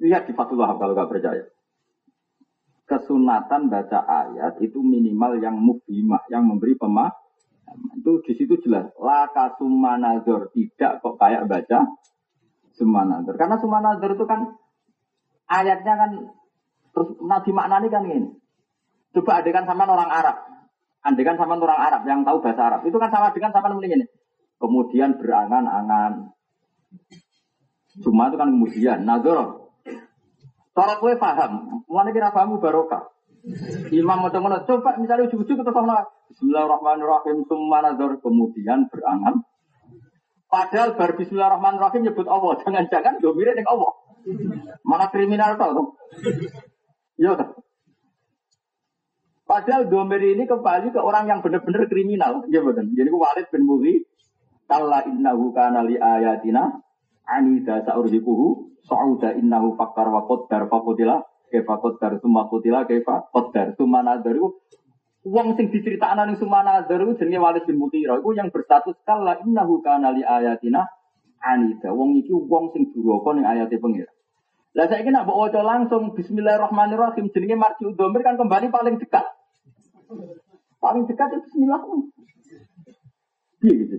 lihat di Fathul Wahab kalau nggak percaya. Kesunatan baca ayat itu minimal yang mufhimah, yang memberi pemahaman. Itu di situ jelas. Laka sumanazor tidak kok kayak baca sumanazor. Karena sumanazor itu kan ayatnya kan terus nabi maknani kan ini. Coba adegan sama orang Arab. Adegan sama orang Arab yang tahu bahasa Arab. Itu kan sama dengan sama ini. Kemudian berangan-angan. Cuma itu kan kemudian nazar. Cara kowe paham, mana kira paham barokah. Imam macam mana? Coba misalnya ujung-ujung kita sama Bismillahirrahmanirrahim, summa nazar kemudian berangan. Padahal bar Bismillahirrahmanirrahim nyebut Allah, jangan-jangan mirip dengan Allah. Mana kriminal tau? Iya kan? Padahal domir ini kembali ke orang yang benar-benar kriminal. Ya betul. Jadi Walid bin Muhi, kalla innahu kana li ayatina anida sa'urhiquhu sa'uda innahu fakkar wa qaddar faqutila kaifa qaddar summa qutila kaifa qaddar summa nadaru Wong sing diceritakno ning Sumana Daru jenenge Walid bin Mughirah iku yang berstatus kala innahu kana li ayatina anida. Wong iki wong sing duraka ning ayate pengira. Lah saiki nak mbok waca langsung bismillahirrahmanirrahim jenenge marji'ud dhamir kan kembali paling dekat. Paling dekat itu bismillah. Piye gitu.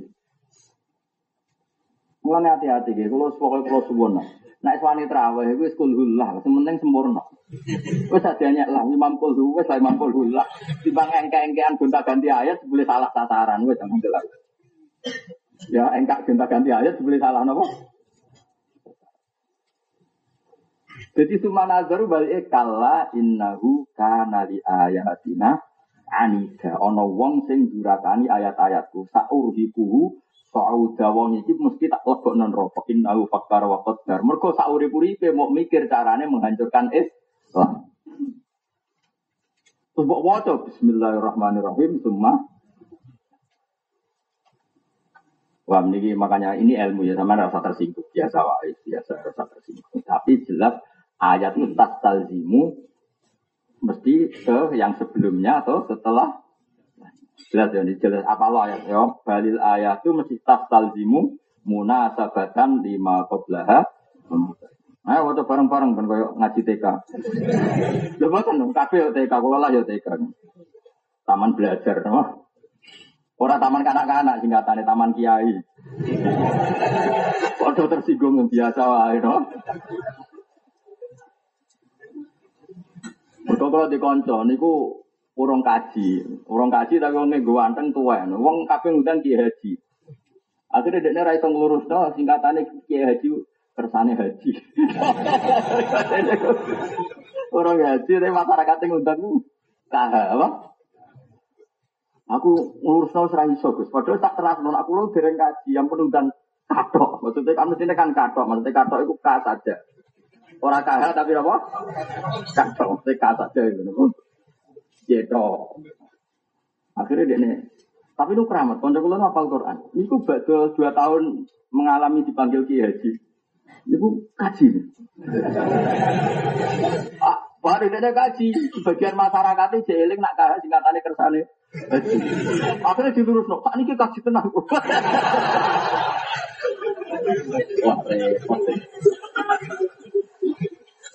Mulane hati-hati gitu, kalau pokoknya kalau suwon Nah, iswani terawih itu kulhul lah, sementing sempurna. Wes adanya lah imam kulhu, wes lah imam kulhu lah. Timbang engke-engkean gonta ganti ayat boleh salah sasaran, wes jangan jelas. Ya engkak gonta ganti ayat boleh salah nopo. Jadi sumana baru balik kala innahu kana li ayatina anida. Ono wong sing durakani ayat-ayatku saurhiquhu Sauda wong iki mesti tak lebok non rokok innahu fakkar wa qaddar. Mergo saurip-uripe mau mikir carane menghancurkan Islam. Terus mbok bismillahirrahmanirrahim semua Wah, ini makanya ini ilmu ya sama rasa tersinggung biasa wae biasa rasa tersinggung. Tapi jelas ayat itu tak mesti ke yang sebelumnya atau setelah Jelas ya, jelas apa lo ayat ya. Balil ayat itu mesti tas talzimu munasabatan lima qoblaha. Ayo waktu bareng-bareng kan koyo ngaji TK. Lho boten dong, kabeh TK kula lah ya TK. Taman belajar no. Ora taman kanak-kanak singkatane taman kiai. Waktu tersinggung biasa wae no. Betul kalau dikonco niku urung kaji, urung kaji tapi wong nggo anteng tuwa. Wong kabeh ngundang Kiai Haji. Akhirnya dekne ra iso ngurusno singkatane Kiai Haji kersane haji. Orang haji tapi masyarakat yang ngundang kah apa? Aku ngurus tau serai iso Gus. Padahal tak terang non aku lo dereng kaji yang penundang katok. Maksudnya kan mestinya kan katok, maksudnya katok itu kah saja. Orang kah tapi apa? Katok, maksudnya kah saja gitu. Gitu. Akhirnya dia nih. Tapi itu keramat. Konco kulo hafal Quran. Ini ku baca dua tahun mengalami dipanggil Kiai Haji. Ini ku kaji. ah, baru dia kaji. Sebagian masyarakatnya jeeling nak kahar singkatannya kersane. Akhirnya dilurus no. Pak ini kaji tenang.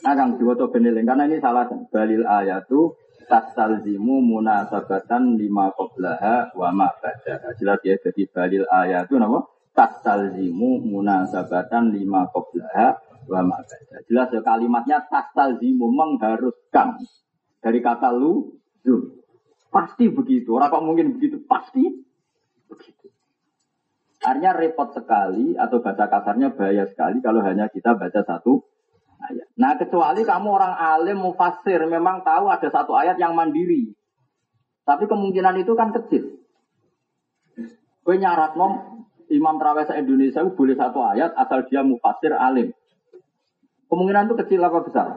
Nah, Kang Jiwoto beneling karena ini salah dalil ayat tuh tastalzimu munasabatan lima qoblaha wa ma ba'daha. Jelas ya, jadi dalil ayat itu nama tastalzimu munasabatan lima qoblaha wa ma ba'daha. Jelas ya kalimatnya tastalzimu mengharuskan dari kata lu zum. Pasti begitu. Orang kok mungkin begitu? Pasti begitu. Artinya repot sekali atau bahasa kasarnya bahaya sekali kalau hanya kita baca satu ayat. Nah kecuali kamu orang alim mufasir memang tahu ada satu ayat yang mandiri. Tapi kemungkinan itu kan kecil. Gue nyarat nom Imam Terawih Indonesia boleh satu ayat asal dia mufasir alim. Kemungkinan itu kecil apa besar?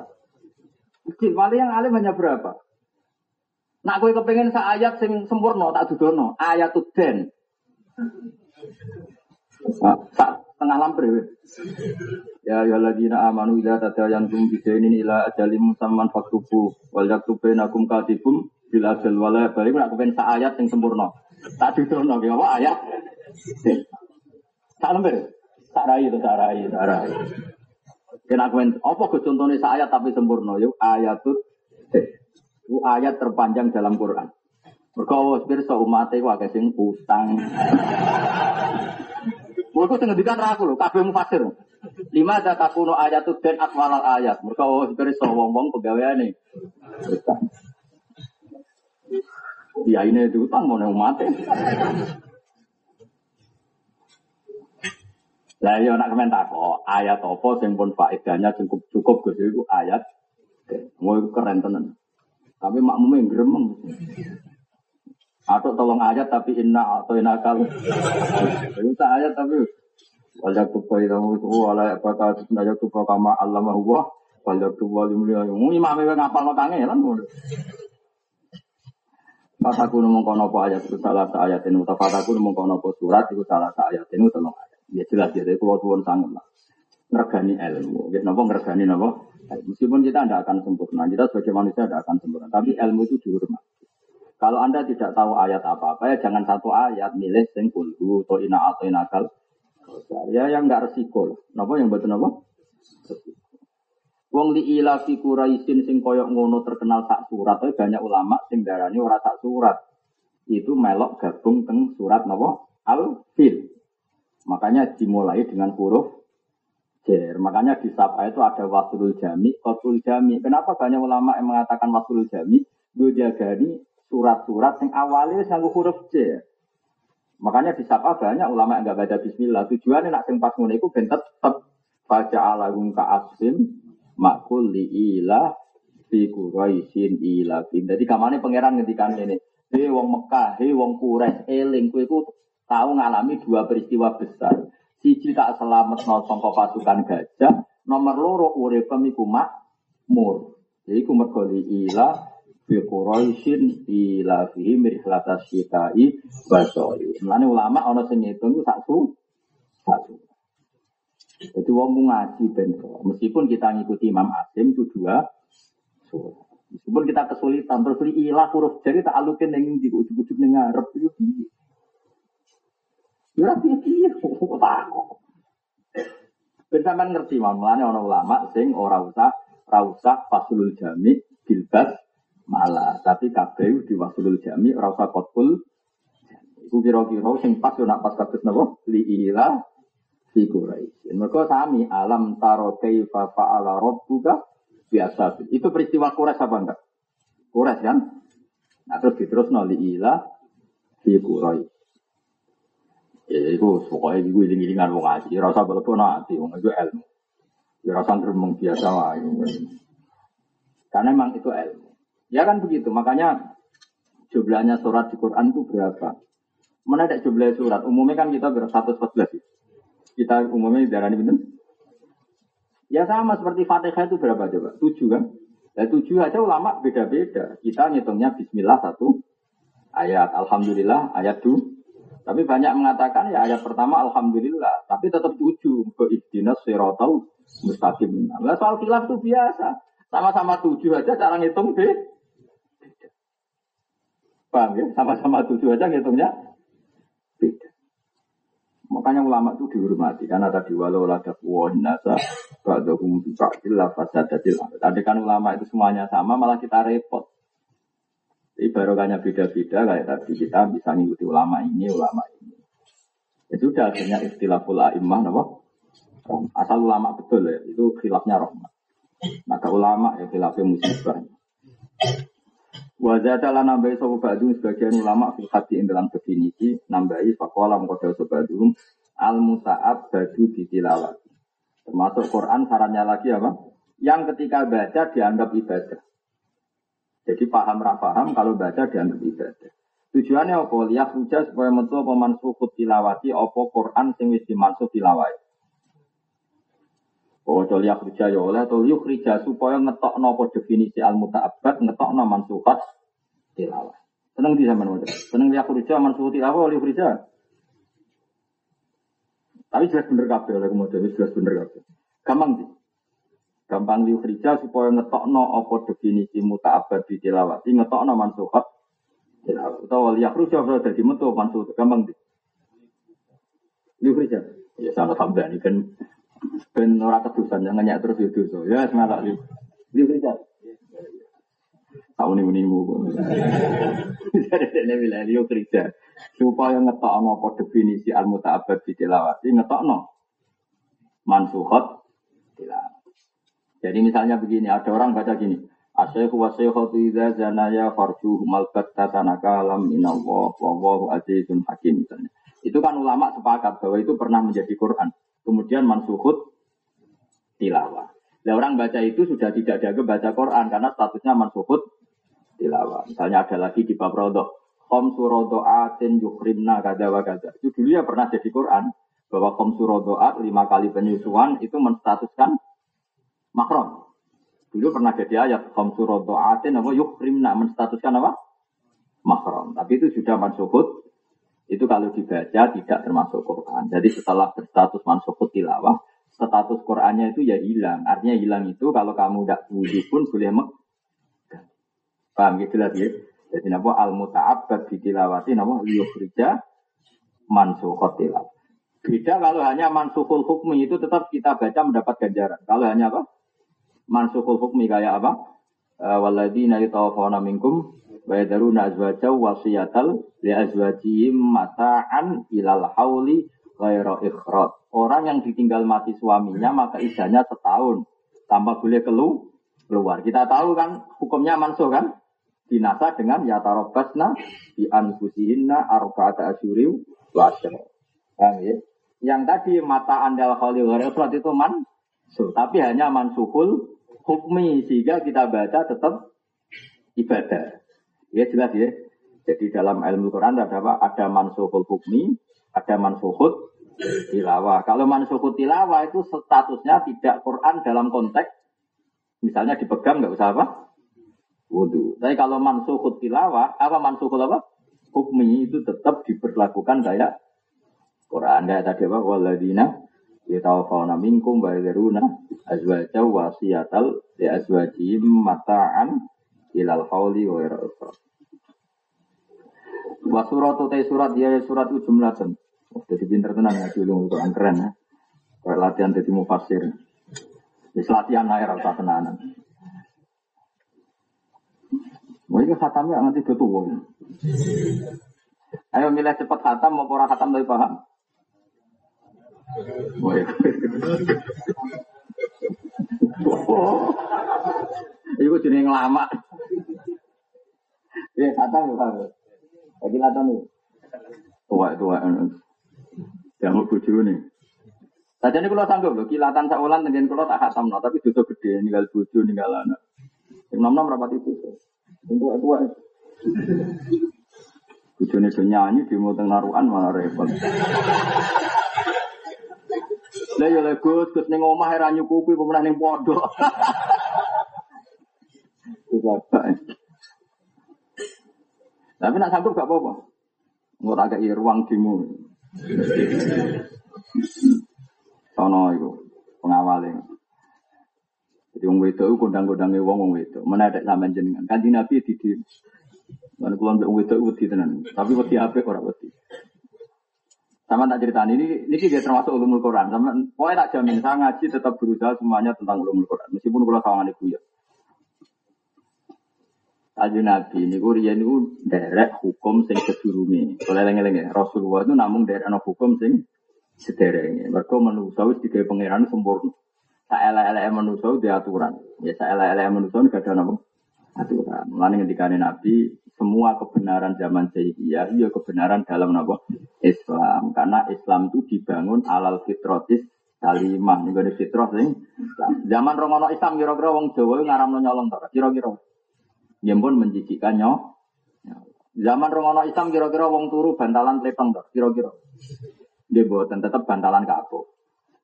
Kecil. Paling yang alim hanya berapa? Nak gue kepengen sa ayat sing sempurna tak dudono. Ayat den. Nah, tengah lampir. Ya ya lagi na amanu ila tadayantum bidainin ila ajalim musamman faktubu wal yaktub bainakum katibum bil ajal wala balik nak kepen sak ayat yang sempurna. Tak didono ki apa ayat. Tak lampir. Tak rai itu tak rai, tak rai. Kena kepen apa ke contohnya sak ayat tapi sempurna yuk ayatut itu ayat terpanjang dalam Quran. Mergo wis pirsa umate wae sing utang. Mergo sing ngendikan ra aku lho, kabeh mufasir. Lima ada takuno ayat itu dan atwalal ayat. Mereka oh so wong-wong pegawaiane. Ya ini utang mau nang mati. Lah yo nak komentar kok ayat apa sing pun faedahnya cukup cukup Gus itu ayat. Mau keren tenan. Tapi makmumnya gremeng. Atau tolong ayat tapi inna atau inakal. Itu ayat tapi tuba ilamu itu wala baka wajak tuba kama Allah mahwa wajak tuba limliya yung imam itu ngapal no kangelan Pas aku nemu kono apa ayat itu salah satu ayat ini, tapi aku nemu kono apa surat itu salah satu ayat ini tolong ayat. Ya jelas ya, tapi kalau tuan sangat lah. Ngergani ilmu, ya nopo ngergani nopo. Meskipun kita tidak akan sempurna, kita sebagai manusia tidak akan sempurna, tapi ilmu itu dihormati. Kalau Anda tidak tahu ayat apa-apa ya jangan satu ayat milih sing kulhu atau ina atau inakal. Ya yang enggak resiko. Napa yang betul napa? Wong li ila fi Quraisyin sing koyok ngono terkenal sak surat, tapi banyak ulama sing darani ora sak surat. Itu melok gabung teng surat napa? Al-Fil. Makanya dimulai dengan huruf jer. Makanya di Sapa itu ada wasulul jami, wasul jami. Kenapa banyak ulama yang mengatakan wasulul jami? Gue jagani surat-surat yang awalnya sanggup huruf J. Makanya di Sapa banyak ulama yang nggak baca Bismillah. Tujuannya nak sing pas ngono iku ben tetep baca alagum ka asim makul li ila fi quraisin ila fi. Jadi kamane pangeran ngendikan ini. Hei wong Mekah, hei wong Quraisy, eling kowe iku tahu ngalami dua peristiwa besar. Siji tak selamat no sangka pasukan gajah, nomor loro urip iku makmur. Jadi ku mergo ila fi Quraisyin ila fi mirhlatas syitai basoi. Mulane ulama ana sing ngitung sak su satu. Jadi wong ngaji ben meskipun kita ngikuti Imam Asim itu dua surat. Meskipun kita kesulitan terus ilah huruf jadi tak alukin yang di ujung-ujung ning ngarep itu Ya piye takok. Ben sampean ngerti mamane ana ulama sing ora usah ora usah fasulul jami bilbas malah tapi kabeh di wasulul jami ora usah kotkul iku kira-kira sing pas yo nak pas kados napa li ila fi quraish mergo sami alam taro kaifa fa'ala rabbuka biasa itu peristiwa Quraisy apa enggak Quraisy kan nah terus diterusno li ila fi quraish Ya itu pokoknya itu iling-ilingan wong ngaji. Rasa belepon nanti wong itu ilmu. Ya rasa geremeng biasa lah. Karena memang itu ilmu. Ya kan begitu. Makanya jumlahnya surat di Quran itu berapa? Mana ada jumlah surat? Umumnya kan kita ber 114. Kita umumnya darah ini benar. Ya sama seperti Fatihah itu berapa coba? Tujuh kan? Ya tujuh aja ulama beda-beda. Kita ngitungnya Bismillah satu ayat, Alhamdulillah ayat dua, tapi banyak mengatakan ya ayat pertama alhamdulillah, tapi tetap tujuh ke ihdinas sirotau mustaqim. Nah, soal khilaf itu biasa. Sama-sama tujuh aja cara ngitung deh. Paham ya? Sama-sama tujuh aja ngitungnya beda. Makanya ulama itu dihormati karena tadi walau lada kuwahin nasa ba'dahum ba'dil lafazadatil Tadi kan ulama itu semuanya sama malah kita repot. Jadi barokahnya beda-beda kayak tadi kita bisa ngikuti ulama ini, ulama ini. Ya sudah akhirnya istilahul a'immah apa? Asal ulama betul ya, itu khilafnya rahmat. Maka ulama ya khilafnya musibah. Wajah cala nambahi sopo badung sebagian ulama fil hati dalam definisi nambahi fakola mengkodal sobadum al musa'ab badu ditilawat. Termasuk Quran sarannya lagi apa? Yang ketika baca dianggap ibadah. Jadi paham paham kalau baca dianggap ibadah. Tujuannya apa? Lihat hujan supaya metu apa mansukut tilawati apa Quran sing wis dimansuk tilawai. Oh, lihat hujan ya oleh liuk rija supaya ngetok nopo definisi al mutaabad ngetok no mansukat tilawah. Seneng di zaman wadah. Seneng lihat rija mansukat tilawah liuk rija. Tapi jelas bener kabeh oleh kemudian jelas bener kabeh. Gampang sih. Gampang kerja supaya ngetokno apa definisi muta'abad di tilawati ngetokno mansuhat tilawat. Atau liyakruja kalau jadi metu mansuhat gampang di. kerja Ya sama tambah ini kan ben ora kedusan jangan nyak terus itu so. Ya semangat liu. kerja Tahu nih menimu. Jadi ini bilang liu kerja supaya ngetokno apa definisi al muta'abad di tilawati ngetokno mansuhat tilawat. Jadi misalnya begini, ada orang baca gini, Asyaihu wa syaikhatu idza zanaya farjuhu malkat tatanaka alam minallah wa wallahu azizun hakim misalnya. Itu kan ulama sepakat bahwa itu pernah menjadi Quran. Kemudian mansuhut tilawah. Nah, orang baca itu sudah tidak jaga baca Quran karena statusnya mansuhut tilawah. Misalnya ada lagi di bab rodok. Khom atin yukrimna kada wa. Itu dulu ya pernah jadi Quran. Bahwa khom surodoat lima kali penyusuan itu menstatuskan makrom. Dulu pernah jadi ayat khom atin apa yukrimna menstatuskan apa? Makrom. Tapi itu sudah mansuhut. Itu kalau dibaca tidak termasuk Quran. Jadi setelah berstatus mansuhut tilawah, status Qurannya itu ya hilang. Artinya hilang itu kalau kamu tidak wudhu pun boleh mek. Paham gitu lah ya. Jadi napa al muta'abbad bitilawati napa liyukhrija mansukhat tilawah. Beda kalau hanya mansukul hukmi itu tetap kita baca mendapat ganjaran. Kalau hanya apa? Mansukul hukmi kayak apa? Uh, Waladina yutawafawna minkum wa yadaruna azwaja wasiyatal li azwajihim mata'an ilal hauli ghaira ikhrad. Orang yang ditinggal mati suaminya maka idahnya setahun tanpa boleh kelu keluar. Kita tahu kan hukumnya mansuh kan? Dinasa dengan yatarobasna di anfusihinna arba'ata asyuri wa ya? Yang tadi mata andal khali surat itu mansuh, tapi hanya mansuhul hukmi sehingga kita baca tetap ibadah. Ya jelas ya. Jadi dalam ilmu Quran ada apa? Ada mansuhul hukmi, ada mansuhut tilawah. Kalau mansuhut tilawah itu statusnya tidak Quran dalam konteks misalnya dipegang nggak usah apa? Wudhu. Tapi kalau mansuhut tilawah, apa mansuhut apa? Hukmi itu tetap diperlakukan kayak Quran. Kayak tadi apa? Waladina yatawafawna minkum wa yadharuna azwaja wasiyatal li azwajihim mata'an ilal hauli wa yara'ufra. Wa suratu te surat ya surat ujumlatan. Oh, jadi pinter tenang ya dulu Quran keren ya. Kayak latihan jadi mufasir. Wis latihan ae rasa tenanan. Wah, ini khatamnya nanti betul. Ayo milih cepat khatam mau pora khatam dari paham. Iku jenenge lama. Ya, kata ya, Pak. Lagi lata nih. Tua-tua. Yang mau bujuk nih. Saja ini kalau sanggup loh, kilatan saulan dengan kalau tak hatam no, tapi dosa gede, ninggal bujuk, ninggal anak. Yang nom nom rapat itu. Tua tua. Bujune do nyanyi di mau naruhan malah repot. Lah ya lek Gus, Gus ning omah ora nyukupi pemenah ning pondok. Tapi nak sanggup gak apa-apa. Nggak tak kayak ruang dimu. Sono itu pengawalnya. Jadi wong wedok kondang-kondange wong wong wedok. Ada sampean jenengan. Kanjeng Nabi di di Mana kulon wong wedok wedi tenan. Tapi wedi apik ora wedi. Sama tak cerita ini, ini juga termasuk ulumul Quran. Sama, pokoknya tak jamin, saya ngaji tetap berusaha semuanya tentang ulumul Quran. Meskipun kalau sama ibu ya. Kaji Nabi ini kurian itu derek hukum sing sedurunge. Kalau lengi-lengi Rasulullah itu namun derek no hukum sing sederenge. Mereka manusia wis digawe pangeran sempurna. Saela-ele manusia di aturan. Ya saela-ele manusia ini gak ada nama aturan. Mulane ketika Nabi semua kebenaran zaman jahiliyah iya kebenaran dalam apa Islam. Karena Islam itu dibangun alal fitrotis salimah nih gede fitrah sing zaman rongono Islam kira-kira wong Jawa ngaramno nyolong tak kira-kira. Yang pun menjijikkan nyo. Zaman rongono Islam kira-kira wong turu bantalan tlepeng tak kira-kira. Dia buatan tetap bantalan kapok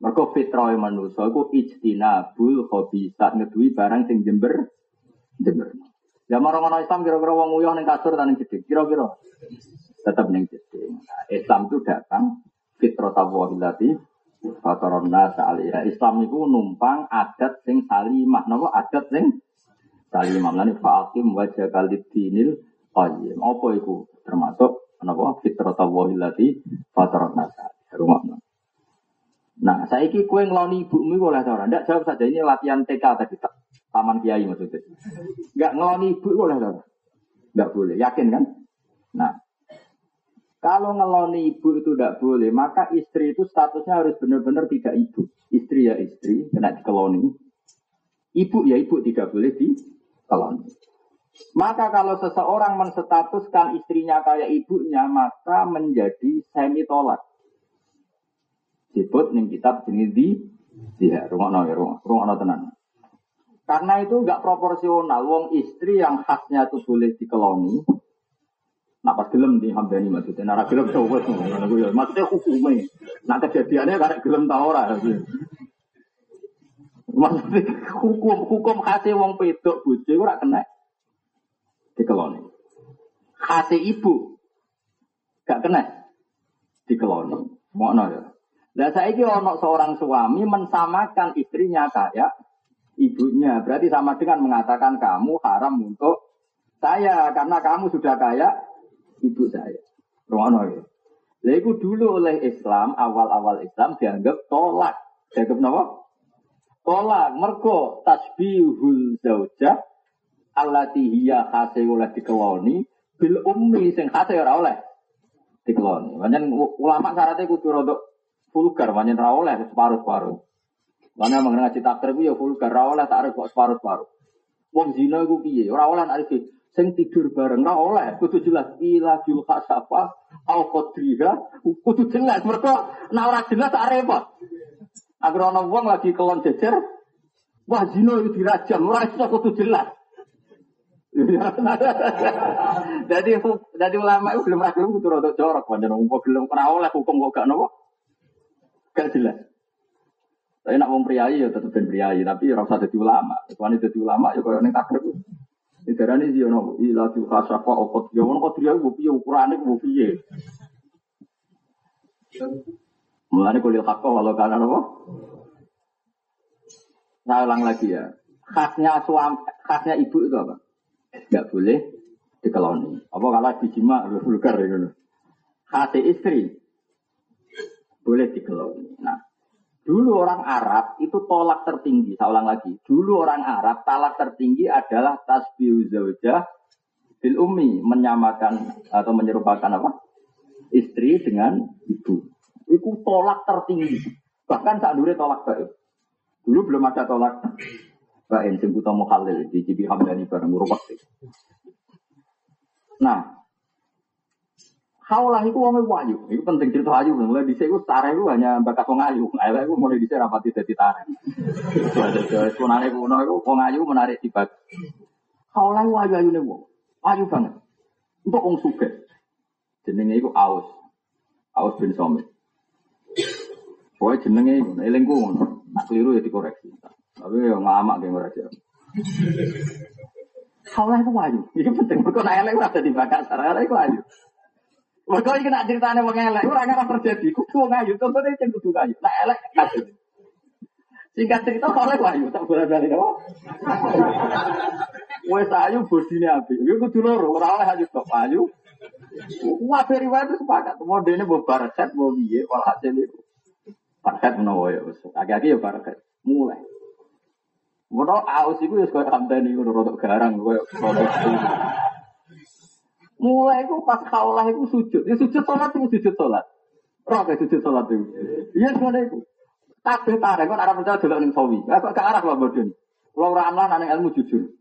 mereka fitrah itu ijtinabul hobi saat ngedui barang sing jember jember Zaman orang Islam kira-kira wong uyah ning kasur dan ning jeding. Kira-kira tetap ning jeding. Nah, Islam itu datang fitrah tawahilati fataronna sa'aliyah. Islam itu numpang adat sing salimah. Napa adat sing salimah. Lani fa'akim wajah kalid dinil qayyim. Apa itu? Termasuk napa fitrah tawahilati fataronna sa'aliyah. Rumah Nah, saya iki kue ngeloni ibumu boleh ora? Ndak jawab saja ini latihan TK tadi. Taman Kiai maksudnya. Enggak ngeloni ibu boleh ora? Enggak boleh, yakin kan? Nah, kalau ngeloni ibu itu tidak boleh, maka istri itu statusnya harus benar-benar tidak ibu. Istri ya istri, kena dikeloni. Ibu ya ibu tidak boleh dikeloni. Maka kalau seseorang menstatuskan istrinya kayak ibunya, maka menjadi semi tolak disebut ning kitab jenis di dia rumah no ya rumah rumah no tenan. Karena itu nggak proporsional. Wong istri yang khasnya itu boleh dikeloni. Nah pas gelem di hambani maksudnya. Nara gelem coba ya. Maksudnya hukumnya. Nah kejadiannya karena gelem tau ora. Maksudnya hukum hukum khasnya wong pedok bojo ora kena dikeloni. Khasnya ibu gak kena dikeloni. Mau ya. Nah saya ini ono seorang suami mensamakan istrinya kayak ibunya. Berarti sama dengan mengatakan kamu haram untuk Saya karena kamu sudah kaya ibu saya. Romono ya. Lah iku dulu oleh Islam, awal-awal Islam dianggap tolak. Dianggap napa? Tolak. Mergo tasbihul zaujah allati hiya oleh dikeloni bil ummi sing khase ora oleh dikeloni. Pancen ulama syaratnya kudu rodok vulgar, pancen ora oleh separuh-separuh. Mana mengenai ngaji takdir ya vulgar, oleh tak kok separuh-separuh. Wong zina iku piye? Ora oleh nek sing tidur bareng ora oleh. Jelas. Ila jul khasafa au qadriha. Kudu jelas. Mergo nek ora jelas tak repot. Agar ana wong lagi kelon jejer wah zina itu dirajam. Ora iso kudu jelas. Jadi jadi ulama itu belum ragu kudu rada jorok pancen wong gelem ora oleh hukum kok gak nopo? Gak jelas tapi nak wong priayi ya tetep ben priayi tapi ora usah dadi ulama. Soalnya dadi ulama ya koyo ning takdir. Darane sih ono ila tu khasafa okot. Ya ono kodriya ku piye ukurane ku piye. Mulane kulil hakka walau kana apa? Saya ulang lagi ya. Khasnya suami, khasnya ibu itu apa? Enggak boleh dikeloni. Apa kalau dijima vulgar ya Khasnya istri boleh dikeloni. Nah, Dulu orang Arab itu tolak tertinggi, saya ulang lagi. Dulu orang Arab talak tertinggi adalah tasbih zaujah bil ummi, menyamakan atau menyerupakan apa? Istri dengan ibu. Itu tolak tertinggi. Bahkan saat dulu tolak baik. Dulu belum ada tolak baik. Sebut Muhalil di Jibi Hamdani bareng. Nah, Kaulah itu wong wayu. Itu penting cerita ayu. Mulai di sini tarik itu hanya bakat wong ayu. Elek itu mulai di sini rapati jadi tarik. Sunane kuno itu wong ayu menarik tiba. Kaulah itu ayu ayu nih wong. Ayu banget. Untuk wong suge. Jenenge itu Aus. Aus bin Somit. Pokoknya jenenge itu. Eling ku Nak keliru ya dikoreksi. Tapi ya ngamak kayak ngoreksi. Kaulah itu ayu. Ini penting. Mereka nak elek ada di bakat. Elek itu ayu. Mereka iki nak ceritane wong elek, ora ngarep terjadi. Kudu wong ayu, contohnya cek kudu ayu. Nak elek. Singkat cerita oleh ayu, tak boleh balik apa? Wes ayu bodine apik. Yo kudu loro, ora oleh ayu tok ayu. Wah, riwayat itu sepakat. Mau barakat, mau biye, walhasil itu. Barakat menawa ya, agak-agak ya barakat. Mulai. Mono aus iku ya kaya hamdani ngono rodok garang koyo Mulai itu pas kaulah itu sujud. Ya sujud sholat itu sujud sholat. Roh kayak sujud sholat itu. Iya semuanya itu. Kabeh tarik kan arah percaya dulu ning sawi. Apa ke arah lah bodoh. Kalau orang amlah nang ilmu jujur.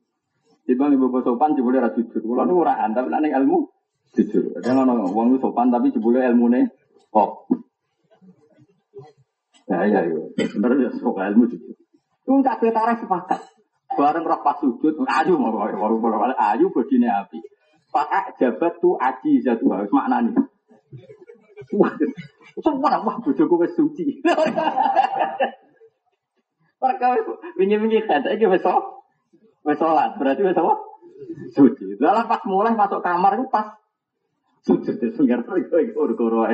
Tiba ibu sopan jebule ra jujur. Kalau nu ora tapi nang ilmu jujur. Ada ngono wong sopan tapi jebule ilmune kok. Ya ya ya. Bener ya sok ilmu jujur. Itu kabeh tarik sepakat. Bareng roh pas sujud, ayu mau mau ayu bodine api. Pak jabat tu aji jatuh harus makna nih. Semua wah bojoku wis suci. Mereka wingi-wingi kan, iki wis wis berarti wis apa? Suci. Dalam pas mulai masuk kamar itu pas sujud itu ur-ur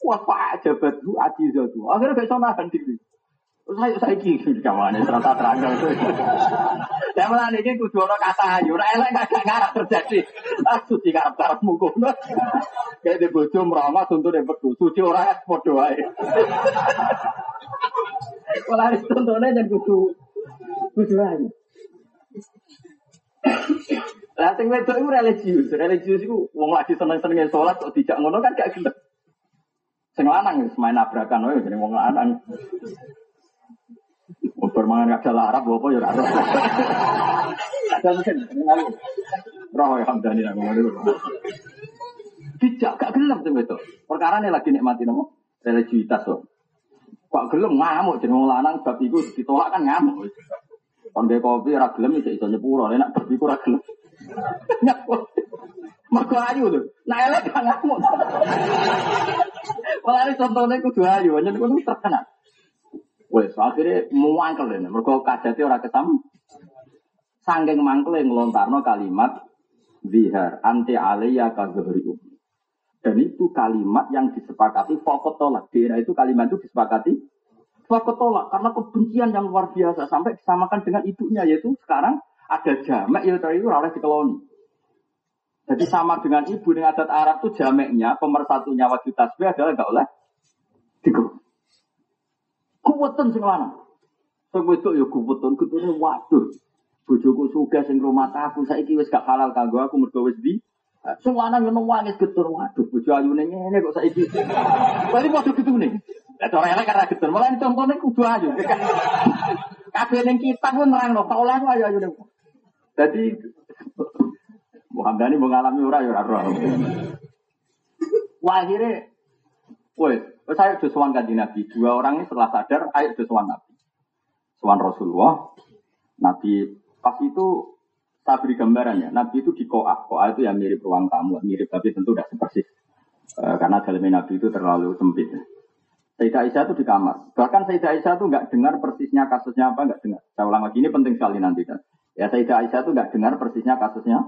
Wah, Pak jabat tu aji jatuh. Akhirnya bisa nahan diri. Saya saya kiki kawan ini terasa terang. Saya malah ini kudu ono kata ayu, ora elek gak ngarep terjadi. Ah suci karep karepmu kono. Kayak di bojo merawat untuk yang betul. Suci ora padha wae. Kalau harus tontonnya dan kudu kudu ayu. Lah sing wedok iku religius, religius iku wong lagi seneng-senenge salat kok dijak ngono kan gak gelem. Sing lanang wis main nabrakan wae jeneng wong lanang. Bermangan ada Arab apa ya Arab. Ada mesin. Roh ya hamdani ngomong dulu. Tidak, gak gelem tuh itu. Perkara ini lagi nikmati nopo religiusitas loh. Kok gelem ngamuk wong lanang bab iku ditolak kan ngamuk. Kon kopi ra gelem iso iso nyepuro, nek bab iku ra gelem. Mergo ayu lho. Nah elek kan ngamuk. Malah contohnya kudu ayu, nyen kudu terkenal. Wes akhirnya muangkel ini. Mereka kajati orang ketam. Sangking mangkel ngelontarno kalimat bihar anti aliyah kazuhri Dan itu kalimat yang disepakati pokok tolak. Di itu kalimat itu disepakati pokok tolak. Karena kebencian yang luar biasa. Sampai disamakan dengan ibunya. Yaitu sekarang ada jamek ya itu oleh dikeloni. Jadi sama dengan ibu dengan adat Arab itu jameknya pemersatunya wajib tasbih adalah enggak oleh. Kuweten sing lanang. Sing wedok ya kuweten kutune waduh. Bojoku sugih sing rumah aku saiki wis gak halal kanggo aku mergo wis di Sing lanang yo nangis getur waduh bojo ayune ngene kok saiki. Berarti padha getune. Lah cara elek karena getur, malah contone kudu ayu. Kabeh ning kitab pun nerangno, tak oleh ayu. Jadi Muhammad ini mengalami ora ya ora. Wah akhirnya, woi, saya sowan kanji Nabi. Dua orang ini setelah sadar, ayo sowan Nabi. Sowan Rasulullah. Nabi pas itu saya beri gambaran ya. Nabi itu di koah. Koah itu yang mirip ruang tamu, mirip tapi tentu tidak sepersis. E, karena dalam Nabi itu terlalu sempit. Sayyidah Aisyah itu di kamar. Bahkan Sayyidah Aisyah itu nggak dengar persisnya kasusnya apa, nggak dengar. Saya ulang lagi, ini penting sekali nanti. Kan. Ya Sayyidah Aisyah itu nggak dengar persisnya kasusnya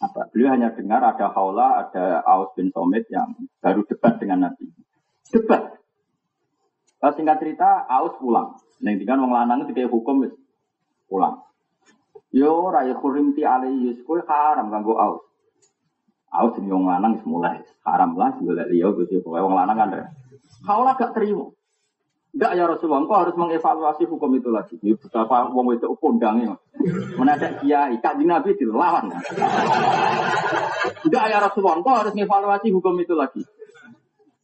apa. Beliau hanya dengar ada Haula, ada Aus bin Somit yang baru debat dengan Nabi. Debat. Kalau singkat cerita, Aus pulang. Neng tinggal wong lanang itu kayak hukum pulang. Yo rai kurimti alaihi yusku haram kanggo Aus. Aus sing wong lanang mulai haram lah golek liya Gusti pokoke wong lanang kan. Haula gak terima. Enggak ya Rasulullah, engkau harus mengevaluasi hukum itu lagi. Ini betapa wong itu kondangnya. Menadak kiai, kaji Nabi dilawan. Enggak ya Rasulullah, engkau harus mengevaluasi hukum itu lagi.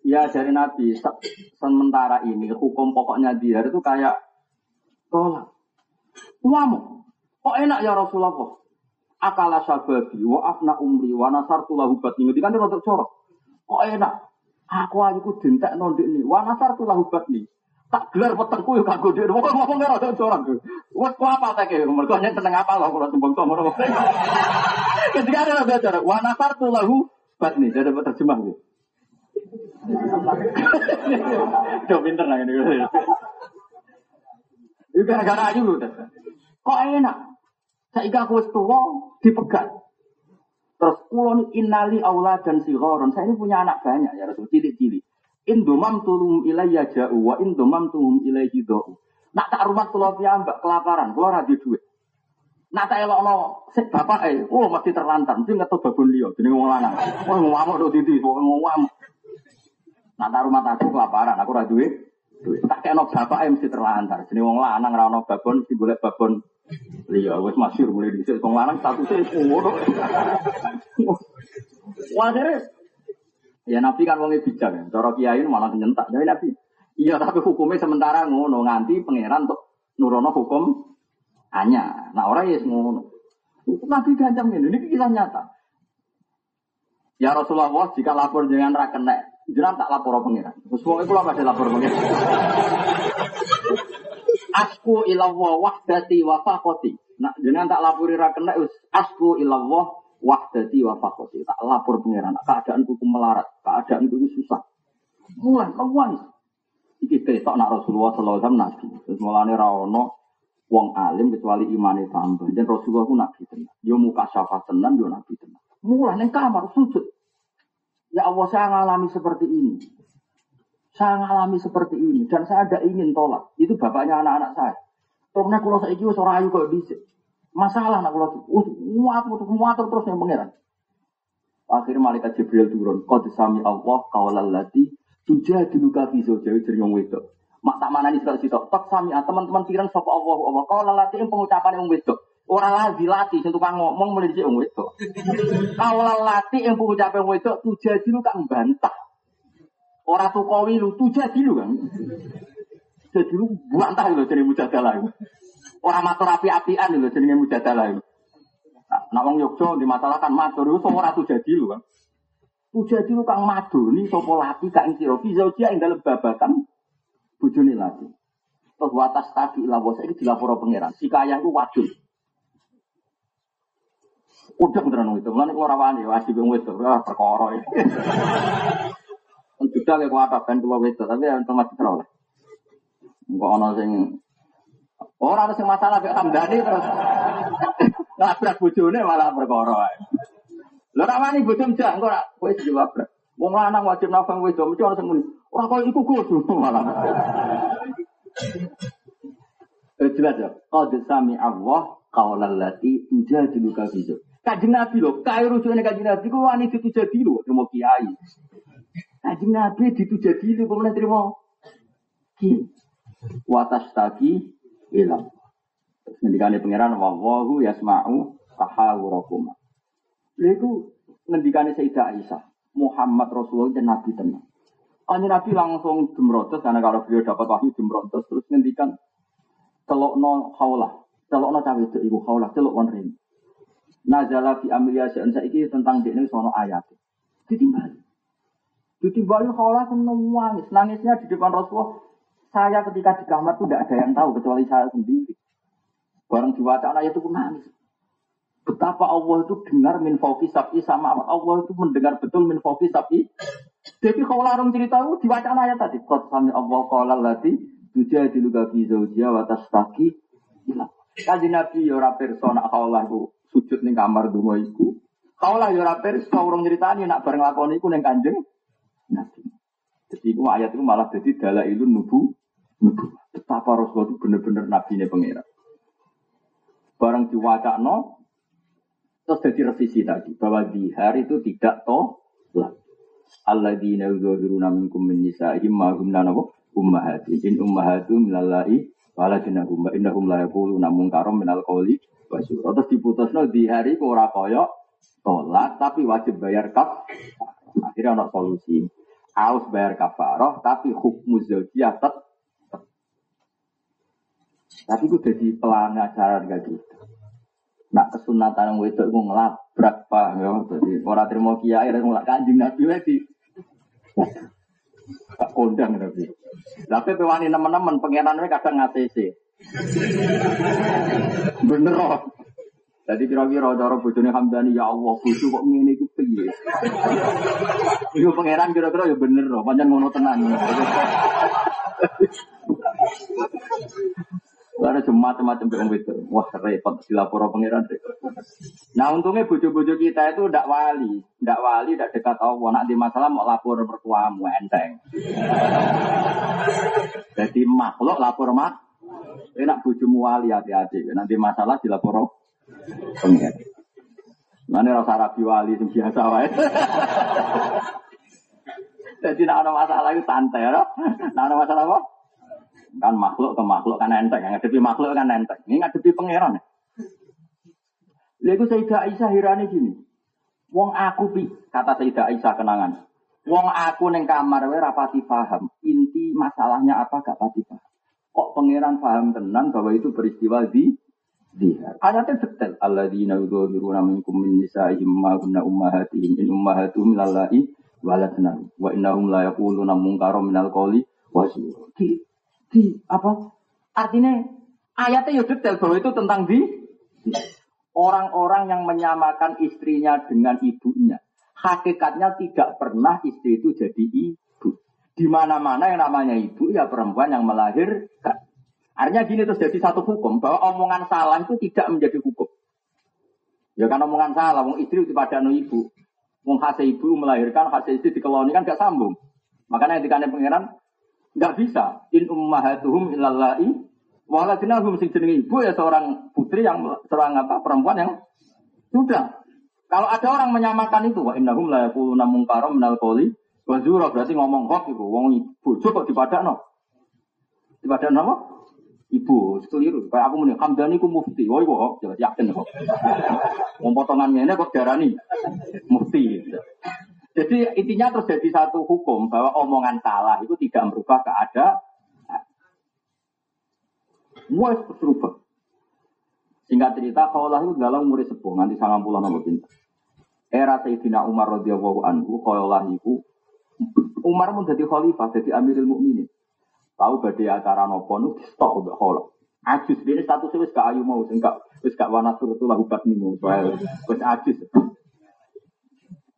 Ya dari Nabi, sementara ini hukum pokoknya dia itu kayak tolak. Uamu, kok enak ya Rasulullah? Akala sababi, wa afna umri, wa nasartu lahu batni. Ini kan dia corok. Kok enak? Aku aja ku dintek nondik nih, wa nasartu lahu batni. Tak gelar petengku yo kanggo dhewe. Wong ngomong ada corok. Wes ku apa tak e? Mergo nyek teneng apa lho kula sembung to ngono. Ketika ada belajar, wa nasartu lahu batni. Jadi terjemah gitu. Tuh pinter lah ini. Itu gara-gara aja lu. Kok enak? Saya aku tua dipegat. Terus kulon innali aula dan sihoron. Saya ini punya anak banyak ya Rasul cilik-cilik. Indomam tulum ilayya ja'u wa indomam tulum ilayhi do'u. Nak tak rumah kula mbak kelaparan, kula ra duit. Nak tak elokno sik bapak eh, oh mesti terlantar, mesti ngeto babon liya jenenge wong lanang. Wong ngamuk do titi, wong ngamuk. Nak tak rumah aku kelaparan, aku ra duit. Tak kena bapak mesti terlantar. Jenenge wong lanang ra ono babon, mesti golek babon liya. Wis masyhur mulai dhisik wong lanang statusé ngono. Wah, Ya Nabi kan wongnya bijak ya. Cara kiai malah nyentak. Jadi Nabi. Iya tapi hukumnya sementara ngono nganti pangeran untuk nurono hukum hanya. Nah orang ya ngono. Nabi gancam ini. Ini kisah nyata. Ya Rasulullah jika lapor dengan rakenek. Jangan tak lapor pangeran. Terus wong itu apa lapor pangeran. Asku ilawah wahdati wa faqati. Nah, jangan tak lapori rakenek. Asku ilawah wahdati wa fakoti. Tak lapor pengiran. Keadaan kuku melarat. Keadaan kuku susah. Mulai, mulai. Iki ketok nak Rasulullah sallallahu alaihi wasallam nabi. Terus mulane ra ono wong alim kecuali imane tambah. Dan Rasulullah ku nabi tenan. Yo muka syafa tenan yo nabi tenan. Mulai ning kamar sujud. Ya Allah saya ngalami seperti ini. Saya ngalami seperti ini dan saya ada ingin tolak. Itu bapaknya anak-anak saya. Terus kalau saya wis ora ayu kok bisa. Masalah nak kalau muat muat terus yang pangeran. Akhirnya malaikat Jibril turun. Kau disami Allah kaulal tujuh dulu kafi jadi yang wedok. Mak tak mana nih situ. Tak sami ah, teman-teman pikiran sapa Allah Allah. Kau lelati yang pengucapan yang wedok. Orang lagi latih, sing tukang ngomong mulai dicek wong wedok. Kalau lelati yang pengucapan yang wedok tujuh dulu kan bantah. Orang tuh kawi lu tujuh dulu kan. Jadi lu bantah lu jadi mujadalah. Orang matur api-apian lho jenenge mujadalah itu. Nah, wong Yogyo dimasalahkan matur itu semua ratu jadi lho kan. Jadi lu kang madoni sapa lati kang sira fi zaujia ing dalem babakan bojone lati. Terus watas tadi lah bos ini dilapor pangeran. Si kaya itu wajib. Udah beneran itu. Mulane kula rawani wajib wong wedok ora perkara iki. Juga kayak kuat kan kula wedok tapi untuk mati terus. Enggak ono sing Orang ada masalah kayak Hamdani terus nabrak bojone malah perkara. Lho ra wani bojone jak engko ra kowe dilabrak. Wong lanang wajib nafang wedok mesti ana sing muni. Ora kok iku malah. Eh jelas ya. Qad sami Allah qaulal lati tujadilu ka fi Kanjeng Nabi lho, kae rujukane Kanjeng Nabi ku wani ditujadilu terima kiai. Kanjeng Nabi ditujadilu kok meneh terima kiai. Watas tagi ilang. Terus ngendikane pangeran wallahu yasma'u tahawurakum. Lha iku ngendikane Sayyidah Aisyah, Muhammad Rasulullah dan Nabi tenang. Kanjeng Nabi langsung jemrotes karena kalau beliau dapat wahyu jemrotes terus ngendikan telokno khaulah, telokno cawe itu ibu khaulah, telok won rin. Nazala fi amriya sa'an saiki tentang dekne sono ayat. Ditimbali. Ditimbali khaulah ku nangis, nangisnya di depan Rasulullah. Saya ketika di kamar itu tidak ada yang tahu kecuali saya sendiri. Barang diwacana ayat itu nangis. Betapa Allah itu dengar min sab'i sama Allah itu mendengar betul min fauqi sab'i. Jadi kalau larung cerita itu diwacana ayat tadi. Qad sami Allah qala allati tujadilu ka fi zawjiha wa tastaqi ila. Kaji Nabi nak kaulah ku sujud ning kamar donga iku. Kaulah ya ora pirsa urung nyritani nak bareng lakoni iku ning Kanjeng Nabi. Jadi itu ayat itu malah jadi dalailun nubu nubu. Betapa Rasulullah itu benar-benar nabi nya pangeran. Barang diwacana terus jadi revisi tadi bahwa di hari itu tidak toh lah. Alladzina yudhiruna minkum min nisa'ihim ma hunna nabu ummahatin in ummahatum waladinahum wa innahum la yaquluna munkaram minal qawli wa syura. Di hari ku ora tolak tapi wajib bayar kaf. Akhirnya ada solusi. Harus bayar kafaroh tapi hukum zaujiyah tetap tapi itu jadi pelanggaran gak gitu. Nak kesunatan yang itu gue ngelabrak pak, ya. Jadi orang terima kiai dan ngelak kanjeng nabi lagi. Tak kondang nabi. Tapi pewani teman-teman pengiran kadang ngatc. Bener loh. Jadi kira-kira cara bojone Hamdani ya Allah bojo kok ngene iku piye. Iku pangeran kira-kira ya bener loh, pancen ngono tenan. Ada cuma macam-macam yang itu. Wah repot dilapor pangeran. Nah untungnya bojo-bojo kita itu tidak wali, tidak wali, tidak dekat Allah. Nak di masalah mau lapor mertuamu enteng. Jadi makhluk lapor mak. Enak bojomu wali hati-hati. Nanti masalah dilapor pengen. Mana rasa rapi wali itu biasa wae. Jadi nak ada masalah itu santai, ya. Nak ada masalah apa? Kan makhluk ke makhluk kan enteng, ngadepi makhluk kan enteng. Ini ngadepi pangeran. Lalu Sayyidah Aisyah hirani gini. Wong aku pi, kata Sayyidah Aisyah kenangan. Wong aku neng kamar wae rapati paham. Inti masalahnya apa gak pati paham. Kok pangeran paham tenan bahwa itu peristiwa di dia. Ayatnya detail. Alladzina yudhiruna minkum min nisa'ihim ma kunna ummahatihim in ummahatuhum lallai waladna wa innahum la yaquluna munkaram minal di, apa? Artinya ayatnya ya detail bahwa itu tentang di orang-orang yang menyamakan istrinya dengan ibunya. Hakikatnya tidak pernah istri itu jadi ibu. Di mana-mana yang namanya ibu ya perempuan yang melahirkan. Artinya gini terus jadi satu hukum bahwa omongan salah itu tidak menjadi hukum. Ya kan omongan salah, wong istri itu pada no ibu. Wong hasil ibu melahirkan, hasil istri dikeloni kan gak sambung. Makanya ketika pangeran nggak bisa. In ummahatuhum illallai waladinahum sing jenenge ibu ya seorang putri yang seorang apa perempuan yang sudah. Kalau ada orang menyamakan itu, wa innahum la yaquluna munkaram minal qawli wa zura berarti ngomong hoax itu. Wong bojo kok dipadakno. Dipadakno apa? Ibu, keliru. Kayak aku muni Hamdani ku mufti. Woi kok, jelas yakin kok. Wong potongannya ini kok darani mufti. Jadi intinya terjadi satu hukum bahwa omongan salah itu tidak merubah keadaan. Itu berubah. Singkat cerita, kaulah itu dalam murid sepuh, nanti sangat pulang nama pinta. Era Sayyidina Umar radhiyallahu anhu, kaulah itu Umar pun jadi khalifah, jadi Amirul Mukminin. Tahu badai acara nopo nu stok udah kolok. Ajus ini statusnya wis gak ayu mau, enggak wis gak wana surutulah hubat nih wis ajus.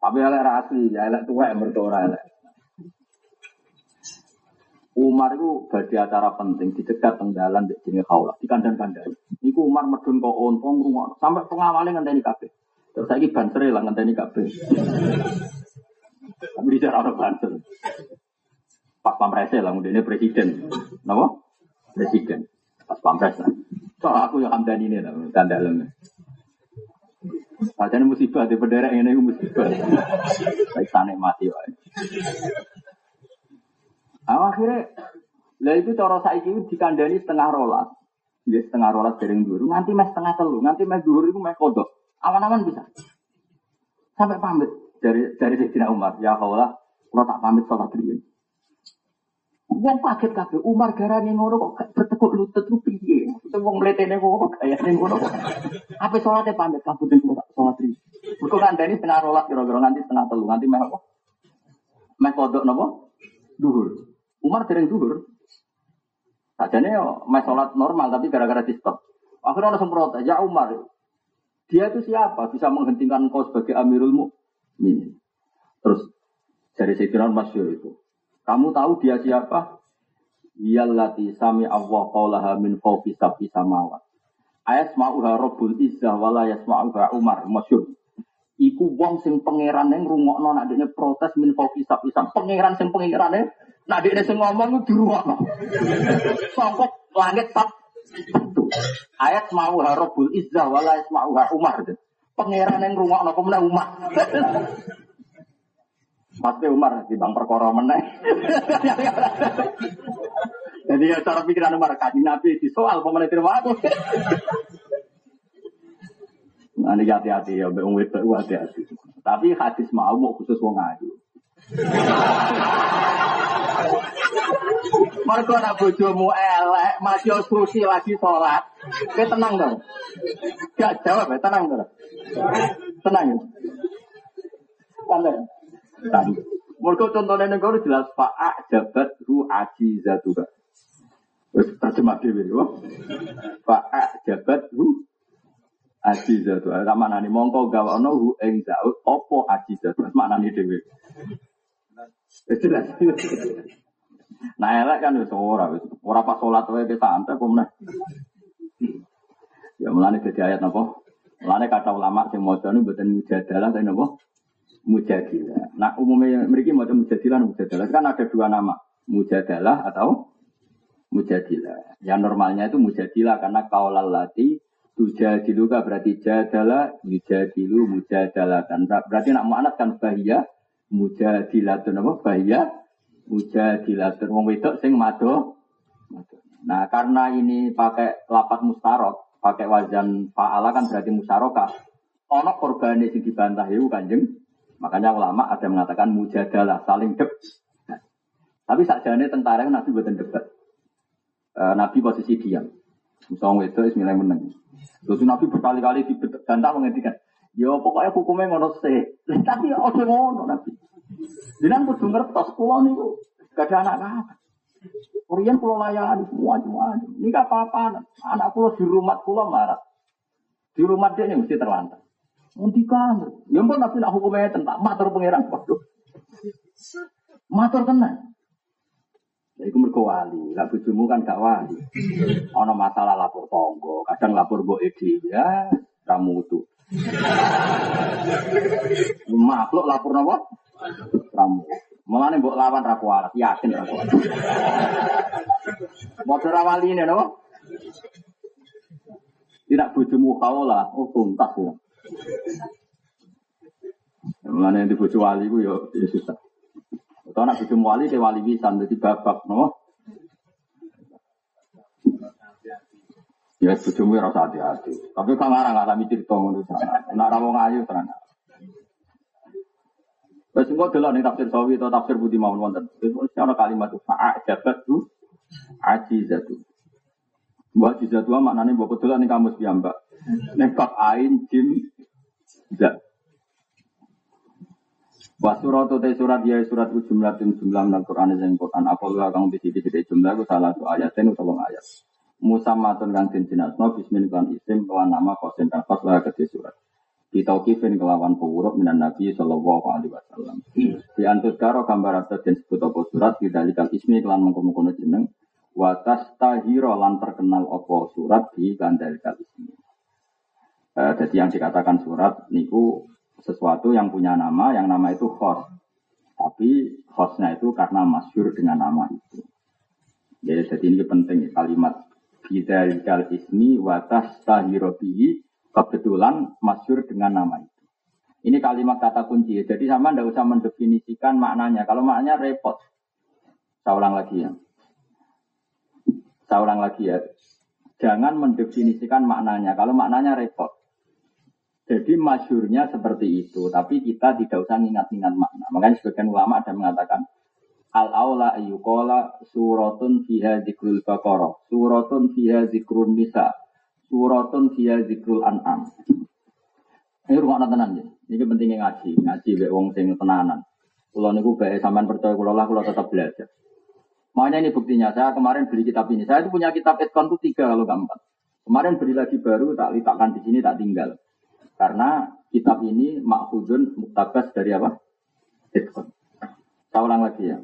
Tapi elek asli, ya elek tua yang bertora elek. Umar itu badai acara penting di dekat tenggalan di sini kaulah di kandang kandang. Iku Umar medun kok ontong rumah sampai pengawalnya ngenteni kafe. Terus lagi banser lah ngenteni kafe. Tapi di cara orang banser. Pas pampres lah, ini presiden. Kenapa? Presiden. Pas pampres lah. So aku yang hamdan ini lah, dalam. Padahal musibah di penderek ini musibah. Baik sana mati wae. Ah, akhirnya, lah itu cara saiki dikandani setengah rolas. Dia setengah rolas dereng dulu, nganti mes setengah telu, nganti mes dulu itu mes kodok. Aman-aman bisa. Sampai pamit dari dari Sayyidina Umar, ya Allah, kalau tak pamit sholat dulu. Wong kaget kabeh Umar garane ngono kok bertekuk lutut lu piye? Wong mletene kok kaya ning ngono kok. Apa salate pamit kabuten kok salat iki. Mergo kandhani setengah rolas kira-kira nanti setengah telu nanti meh apa? Meh kodok napa? Duhur. Umar dereng duhur. Sajane yo meh salat normal tapi gara-gara di stop. Akhirnya orang semprot, ya Umar, dia itu siapa bisa menghentikan engkau sebagai Amirul Mukminin? Terus dari Sayyidina Masyur itu, kamu tahu dia siapa? Iyallati sami Allah qaulaha min fawqi sab'i samawat. Ayat ma'uha Rabbul Izzah wala yasma'uha Umar masyhur. Iku wong sing pangerane ngrungokno nek dekne protes min fawqi sab'i sam. Pangeran sing pangerane nek dekne sing ngomong ku dirungokno. Sangkok langit sab Ayat ma'uha Rabbul Izzah wala yasma'uha Umar. Pangeran yang ngrungokno pemenang Umar. Pasti Umar di bang perkara meneh. Jadi ya cara pikiran Umar kaji Nabi di soal pemenang terima aku. Nah, ini hati-hati ya, mbak Umar itu hati-hati. Tapi hadis mau mau khusus wong ayu. Mereka nak bojomu elek, masih instruksi lagi sholat. Oke tenang dong. Gak jawab ya, tenang dong. Tenang ya. Santai. Tadi. Mereka contohnya negara jelas Pak jabat hu aji zatuha. Terus terjemah dewi. Pak jabat hu aji zatuha. Sama nani mongko gawa ono hu eng zaut opo aji zatuha. Mana nih dewi. Jelas. Nah elek kan wis ora wis ora pas salat wae ke santai kok. Ya mulane dadi ayat napa? Mulane kata ulama sing maca niku mboten mujadalah tapi napa? Mujadilah. Nah umumnya mereka macam mujadilah mujadilah kan ada dua nama, mujadalah atau mujadilah. Yang normalnya itu mujadilah karena kaulal lati tujadiluka berarti jadalah yujadilu mujadalah dan berarti nak mu'anat kan bahia mujadilatun apa bahia mujadilatun wong wedok sing mado Nah karena ini pakai lapat mustarok, pakai wajan fa'ala kan berarti musarokah. Ono korbannya sing dibantah itu kanjeng Makanya ulama ada mengatakan mujadalah, saling debat. Tapi sakjane tentara Nabi buatan debat. E, Nabi posisi diam. Misalnya itu Bismillah menang. Terus Nabi berkali-kali dibantah menghentikan. Ya pokoknya hukumnya ngono sih. Tapi ojo ngono Nabi. Jangan kudu ngertos kula niku gak ada anak apa. Korean pulau layani semua semua. Ini gak apa-apa. Anak pulau di rumah pulau marah. Di rumah dia mesti terlantar. Ngendikan. Ya pun nabi nak hukumnya tentang matur pangeran. Waduh. Matur kena. Ya iku mergo wali. Lah bojomu kan gak wali. Ana masalah lapor tonggo, kadang lapor mbok edi ya kamu itu. Makhluk lapor napa? Kamu. Mulane mbok lawan ra kuat, yakin ra kuat. Motor wali ini napa? Tidak bojomu kaula, oh tuntas ya. Mulane di bojo wali ku yo ya susah. Atau nak bojo wali ke wali bisa dadi babak, no? Ya bojomu ora usah hati-hati. Tapi kang arang ngalami cerita ngono sana. Nek ora wong ayu tenan. Wes engko ning tafsir sawi atau tafsir budi mawon wonten. Wis ana kalimat fa'a jabat tu ajizatu. Mbak ajizatu maknane mbok delok ning kamus piyambak. Nek ain jim tidak. Wa surat te surat ya surat ku jumlatin jumlah nang Quran sing Quran apa lu kang di sini di jumlah ku salah satu ayat ten utawa ayat. Musa matun kang den jinasno bismin kan isim kelan nama kosen kan pas lah ke surat. Ditauqifin kelawan pewuruk minan Nabi sallallahu alaihi wasallam. Di antus karo gambar atas dan sebut surat didalikal ismi kelan mengkono-kono jeneng watas tahiro lan terkenal apa surat di kandalikal ismi. Uh, jadi yang dikatakan surat niku sesuatu yang punya nama, yang nama itu khos. Tapi khosnya itu karena masyur dengan nama itu. Jadi, jadi ini penting kalimat bidzalikal ismi wa tastahiro bihi kebetulan masyur dengan nama itu. Ini kalimat kata kunci. Jadi sama tidak usah mendefinisikan maknanya. Kalau maknanya repot. Saya ulang lagi ya. Saya ulang lagi ya. Jangan mendefinisikan maknanya. Kalau maknanya repot. Jadi masyurnya seperti itu. Tapi kita tidak usah ingat-ingat makna. Makanya sebagian ulama ada mengatakan. Al-aula ayyukola suratun fiha zikrul baqarah. Suratun fiha zikrul nisa. Suratun fiha zikrul an'am. Ini rumah tenan ya. Ini pentingnya ngaji, ngaji be wong sing tenanan. Kulo niku bae sampean percaya kulo lah kulo tetap belajar. Makanya ini buktinya saya kemarin beli kitab ini. Saya itu punya kitab Etkon itu tiga kalau gak empat. Kemarin beli lagi baru tak letakkan di sini tak tinggal. Karena kitab ini makhudun muktabas dari apa? Etkon. Saya ulang lagi ya.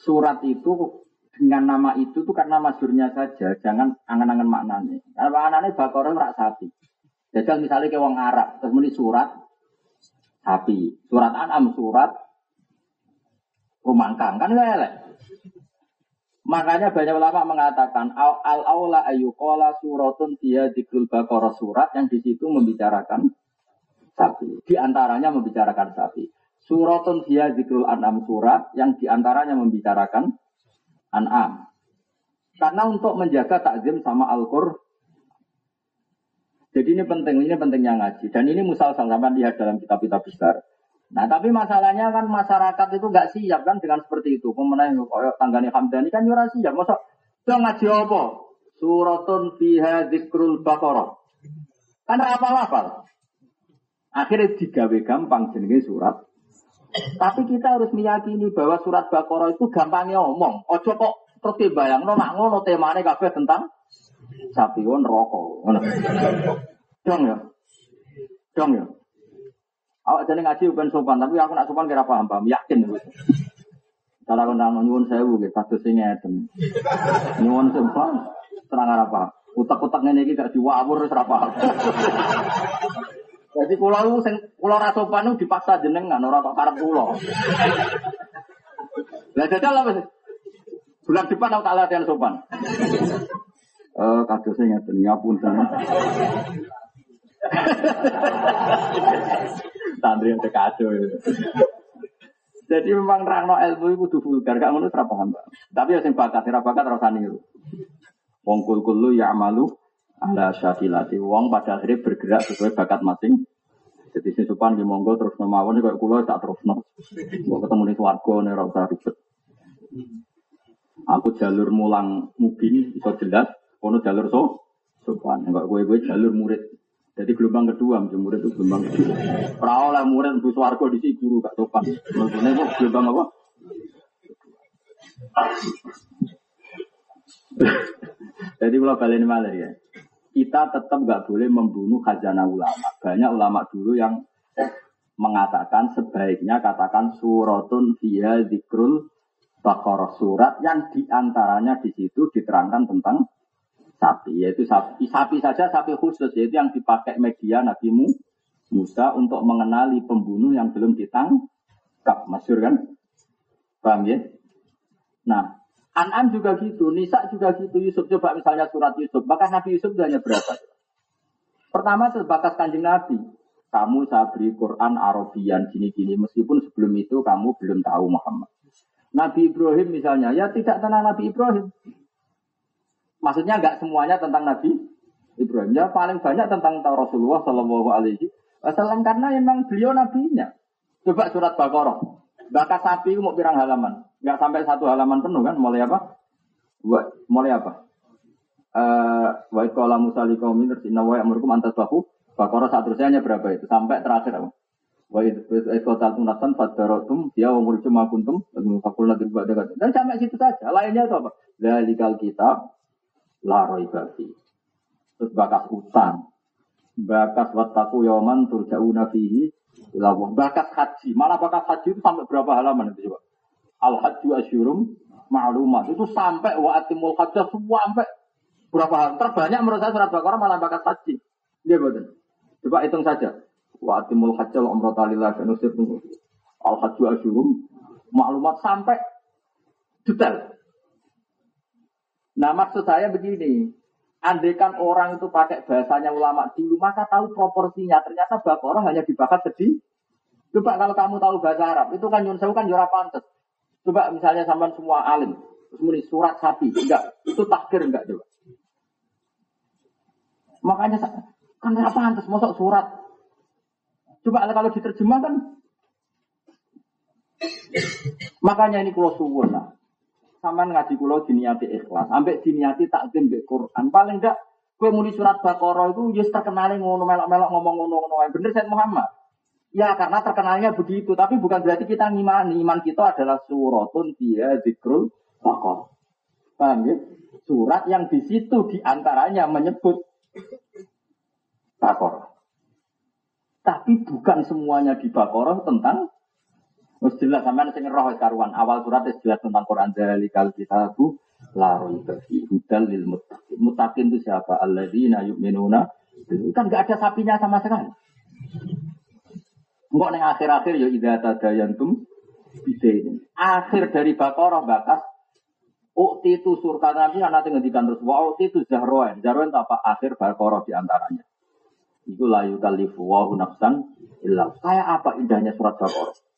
Surat itu dengan nama itu tuh karena masyurnya saja, jangan angan-angan maknanya. Karena maknanya bakornya rak sapi. Jajal misalnya ke Arab, terus muni surat sapi, surat An'am, surat rumangkang, kan elek. Makanya banyak ulama mengatakan al, al aula ayukola suratun dia dikrul bakoro surat yang di situ membicarakan sapi. Di antaranya membicarakan sapi. Suratun dia dikrul an'am surat yang di antaranya membicarakan an'am. Karena untuk menjaga takzim sama Al-Qur'an jadi ini penting, ini pentingnya ngaji. Dan ini musal sama lihat dalam kitab-kitab besar. Nah tapi masalahnya kan masyarakat itu nggak siap kan dengan seperti itu. Kemudian koyok tanggani Hamdani kan nyurah siap. Masa itu ngaji apa? Suratun fiha zikrul baqarah. Kan apa-apa. Akhirnya digawe gampang jenenge surat. Tapi kita harus meyakini bahwa surat Baqarah itu gampangnya omong. Ojo kok terus bayang no mak ngono temane kabeh tentang sapi won rokok. Dong ya. Dong ya. Awak jadi ngaji bukan sopan, tapi aku nak sopan kira paham paham, yakin. Kalau aku nang nyuwun sewu gitu, kados sing ngeten. Nyuwun sopan, terang apa? Utak-utak ngene iki gak diwawur paham. Jadi pulau sing pulau rasopan itu dipaksa jenengan ora kok karep kula. Lah apa sih? Bulan depan aku tak latihan sopan. Eh, kadosnya ngeten ngapun sana. Santri yang kacau. Jadi memang rangno ilmu itu kudu vulgar, gak ngono ora paham. Tapi ya sing bakat, ora bakat ora niru. Wong kul kulu ya amalu ala syakilati. Wong pada akhirnya bergerak sesuai bakat masing. Jadi sing sopan di monggo terus mawon kok kula tak terusno. Kok ketemu ning swarga nek ora usah ribet. Aku jalur mulang mungkin iso jelas, kono jalur so sopan. Enggak gue gue jalur murid. Jadi gelombang kedua, murid itu gelombang kedua. Lah murid bu swargo di sini guru gak sopan. Maksudnya itu gelombang apa? Jadi kalau balik malah ya, kita tetap nggak boleh membunuh khazanah ulama. Banyak ulama dulu yang mengatakan sebaiknya katakan suratun via zikrul bakor surat yang di antaranya di situ diterangkan tentang sapi, yaitu sapi, sapi saja sapi khusus, yaitu yang dipakai media Nabi Musa untuk mengenali pembunuh yang belum ditangkap, masyur kan? Paham ya? Nah, An'am juga gitu, Nisa juga gitu, Yusuf coba misalnya surat Yusuf, maka Nabi Yusuf hanya berapa? Pertama sebatas kanjeng Nabi, kamu saya beri Quran Arabian gini-gini, meskipun sebelum itu kamu belum tahu Muhammad. Nabi Ibrahim misalnya, ya tidak tentang Nabi Ibrahim. Maksudnya nggak semuanya tentang Nabi Ibrahim. Ya paling banyak tentang Rasulullah Shallallahu Alaihi Wasallam karena memang beliau nabinya. Coba surat Baqarah. Bakat sapi mau pirang halaman. Nggak sampai satu halaman penuh kan? Mulai apa? Mulai apa? Eh, wa qala Musa liqaumin inna wa ya'murukum an tasbahu. Baqarah seterusnya berapa itu? Sampai terakhir apa? Wa ikotal tunasan fadaratum dia wa murjum kuntum fakul nadir Dan sampai situ saja. Lainnya itu apa? Dalikal kitab laroi babi. Terus bakas utang. Bakas wataku yoman turja'una fihi ilawah. Bakas haji. Malah bakas haji itu sampai berapa halaman itu coba. Al haji asyurum ma'lumat. Itu sampai wa atimul hajjah sampai berapa halaman. Terbanyak menurut saya surat Baqarah malah bakas haji. Dia betul. Coba hitung saja. Wa atimul hajjah wa umratalillah dan usir Al haji asyurum maklumat sampai detail. Nah maksud saya begini, Andaikan orang itu pakai bahasanya ulama dulu, maka tahu proporsinya. Ternyata Bakoroh hanya dibahas sedih. Coba kalau kamu tahu bahasa Arab, itu kan Yun kan jora pantas. Coba misalnya sampai semua alim, terus surat sapi, enggak, itu takdir enggak coba. Makanya kan apa pantas, masuk surat. Coba kalau diterjemahkan, makanya ini kalau suwun nah sama ngaji kulo diniati ikhlas, ambek diniati takdim mbek Quran. Paling enggak kue muni surat Baqarah itu ya terkenal ngono melok-melok ngomong ngono-ngono bener Said Muhammad. Ya karena terkenalnya begitu, tapi bukan berarti kita ngimani. Iman kita adalah suratun dia zikrul Baqarah. Paham ya? Surat yang di situ di antaranya menyebut Baqarah. Tapi bukan semuanya di Baqarah tentang Wis jelas sampean sing roh karuan awal surat wis jelas tentang Quran kal kitabu la raiba fi hudal lil muttaqin. Muttaqin itu siapa? Alladzina yu'minuna kan enggak ada sapinya sama sekali. Enggak ning akhir-akhir ya idza tadayantum bidain. Akhir dari Baqarah bakas Ukti itu surta nanti nanti ngendikan terus wa ukti itu zahroen. Zahroen apa? Akhir Baqarah di antaranya. Itu layu kalifu wa nafsan. Kayak apa indahnya surat Baqarah?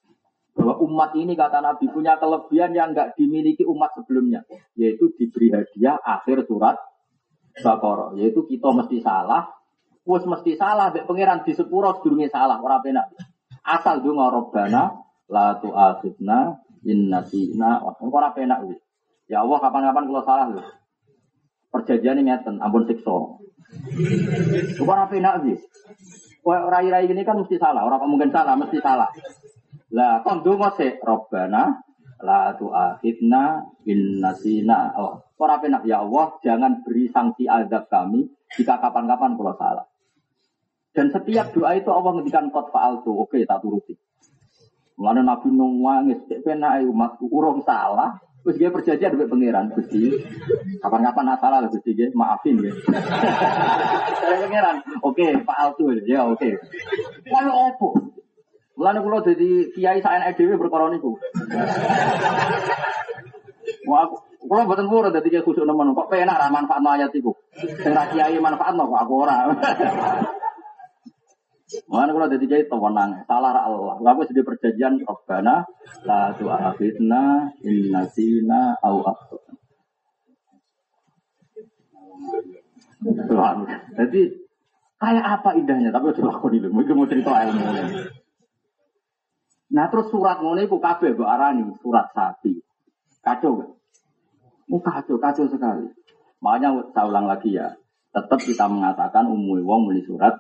Bahwa umat ini kata Nabi punya kelebihan yang nggak dimiliki umat sebelumnya, yaitu diberi hadiah akhir surat Baqarah, yaitu kita mesti salah, wes mesti salah, bek pangeran di sepuro sedurunge salah, ora penak. Asal donga robbana la tu'akhidna in nasina, ora penak wis. Ya Allah kapan-kapan kalau salah lho. Perjanjian ini ngeten, ampun siksa. Ora penak wis. Kau rai-rai ini kan mesti salah, orang mungkin salah, mesti salah. Lah kon donga Robbana la tu'akhidna in nasina. Oh, ora penak ya Allah, jangan beri sanksi azab kami jika kapan-kapan kalau salah. Dan setiap doa itu Allah ngendikan kot faal tuh, oke tak turuti. Mulane Nabi nangis, cek penak umatku urung salah, Terus dia perjanjian dengan pangeran, Gusti. Kapan-kapan salah lah Gusti, maafin ya. Saya pangeran, oke, Pak Altu ya, oke. Lalu opo? Mulane kula dadi kiai saenake dhewe perkara niku. Wah, kula mboten purun dadi kiai khusuk nemen kok penak ra manfaat ayat iku. Sing ra kiai manfaatno kok aku ora. Mulane kula dadi kiai tenang, salah Allah. Lah wis di perjanjian Rabbana la tu'akhidna in nasina au akhtana. Jadi kayak apa indahnya tapi udah lakoni dulu. Mungkin mau cerita ilmu. Nah terus surat ngono iku kabeh mbok arani surat sapi. Kacau kan? Oh kacau, kacau sekali. Makanya saya ulang lagi ya, tetap kita mengatakan umum wong muni surat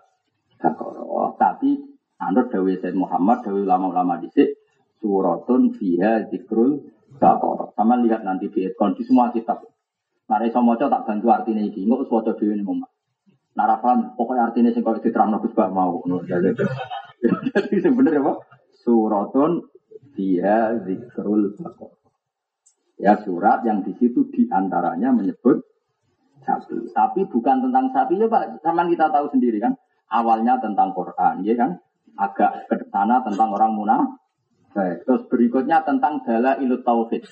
Baqarah. Tapi anut Dawi Said Muhammad, Dawi ulama-ulama dhisik suratun fiha zikrul Baqarah. Sama lihat nanti di ekon di semua kitab. Nah, iso maca tak bantu artinya iki. Engko wis waca ning omah. Nah, pokoknya artinya sing kok diterangno Gus mau. Jadi sebenarnya apa? Suratun dia zikrul bakor. Ya surat yang di situ di antaranya menyebut sapi. Tapi bukan tentang sapi ya Pak. Sama kita tahu sendiri kan. Awalnya tentang Quran, ya kan. Agak ke sana tentang orang munafik. Terus berikutnya tentang dala ilut tauhid.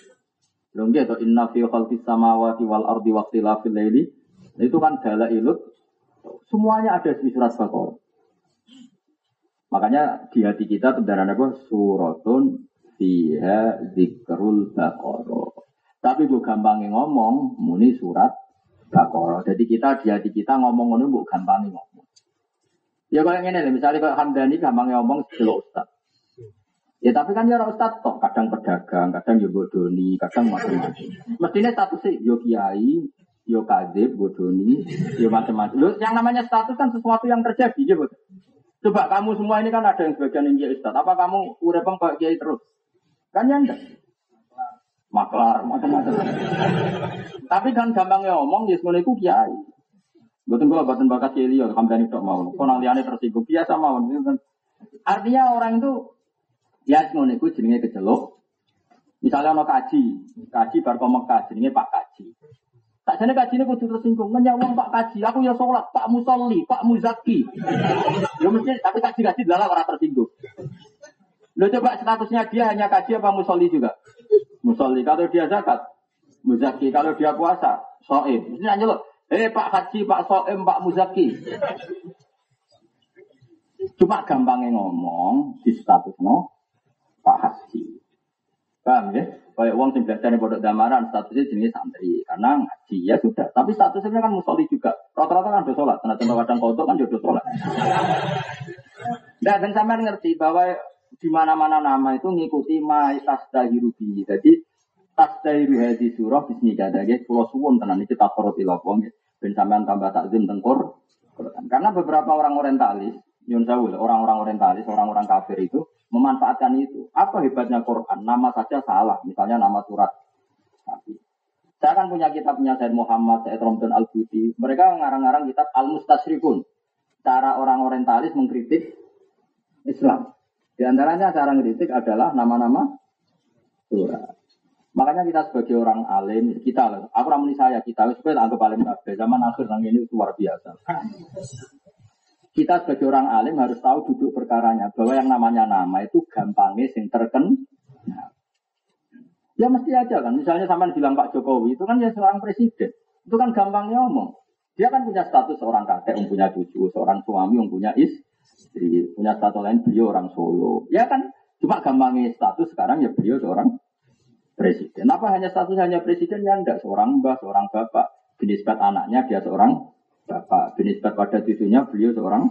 Belum gitu, inna fi khalqis samawati wal ardi waqtilafil laili. Itu kan dala ilut. Semuanya ada di surat Baqarah. Makanya di hati kita kendaraan apa? Suratun fiha zikrul baqarah. Tapi gue gampangnya ngomong, muni surat baqarah. Jadi kita di hati kita ngomong ngomong gue gampangnya ngomong. Ya kalau yang ini, misalnya kalau Hamdani gampangnya ngomong sebelum ustad. Ya tapi kan ya ustad toh, kadang pedagang, kadang yo bodoni, kadang macam-macam. Mestinya statusnya yo kiai, yo kadib, bodoni, yo macam-macam. Yang namanya status kan sesuatu yang terjadi, ya betul. Coba kamu semua ini kan ada yang sebagian yang Ustaz. Apa kamu urepeng kayak kiai terus? Kan ya enggak. Maklar, macam-macam. Tapi kan gampangnya ngomong, ya semuanya itu kiai. Betul gua batin bakat kiai liya, kamu tok mau. Kau nang liane tersinggung, biasa mau. Artinya orang itu, ya semuanya itu jenenge kecelok. Misalnya mau kaji, kaji bar Mekah, jenenge Pak Kaji. Tak jane kaji ini kudu tersinggung. Menyawang Pak Kaji, aku ya sholat, Pak Musolli, Pak Muzaki. Ya mesti, tapi kaji kaji adalah orang tersinggung. Lo coba statusnya dia hanya kaji apa musolli juga? Musolli. Kalau dia zakat, muzaki. Kalau dia puasa, Soim. Ini aja loh. Eh Pak Haji, Pak Soim, Pak Muzaki. Cuma gampangnya ngomong di status no Pak Haji. Paham ya? Kayak uang sing belajar di pondok damaran statusnya jenis santri karena ngaji ya sudah. Tapi statusnya kan musoli juga. Rata-rata kan udah sholat. Karena contoh kadang kodok kan jodoh sholat. Nah, dan sampean ngerti bahwa di mana-mana nama itu ngikuti ma tasdahiru bihi. Jadi tasdahiru hadi surah bismillah. Jadi pulau suwun tenan iki tak korup ilopong. Ben sampean tambah takzim tengkur. Karena beberapa orang orientalis, Yun orang-orang orientalis, orang-orang kafir itu memanfaatkan itu. Apa hebatnya Quran? Nama saja salah. Misalnya nama surat. Saya kan punya kitabnya Said Muhammad, Said Romdan Al-Buti. Mereka ngarang-ngarang kitab Al-Mustasrikun. Cara orang orientalis mengkritik Islam. Di antaranya cara mengkritik adalah nama-nama surat. Makanya kita sebagai orang alim, kita, aku ramai saya, kita, supaya anggap alim kabeh. Zaman akhir nang ini luar biasa kita sebagai orang alim harus tahu duduk perkaranya bahwa yang namanya nama itu gampangnya sing terken. Ya mesti aja kan. Misalnya sama bilang Pak Jokowi itu kan ya seorang presiden. Itu kan gampangnya ngomong. Dia kan punya status seorang kakek, yang punya cucu, seorang suami, yang punya istri, punya status lain beliau orang Solo. Ya kan cuma gampangnya status sekarang ya beliau seorang presiden. Apa hanya status hanya presiden ya enggak seorang mbah, seorang bapak. Jenis anaknya dia seorang bapak. Binisbat pada cucunya beliau seorang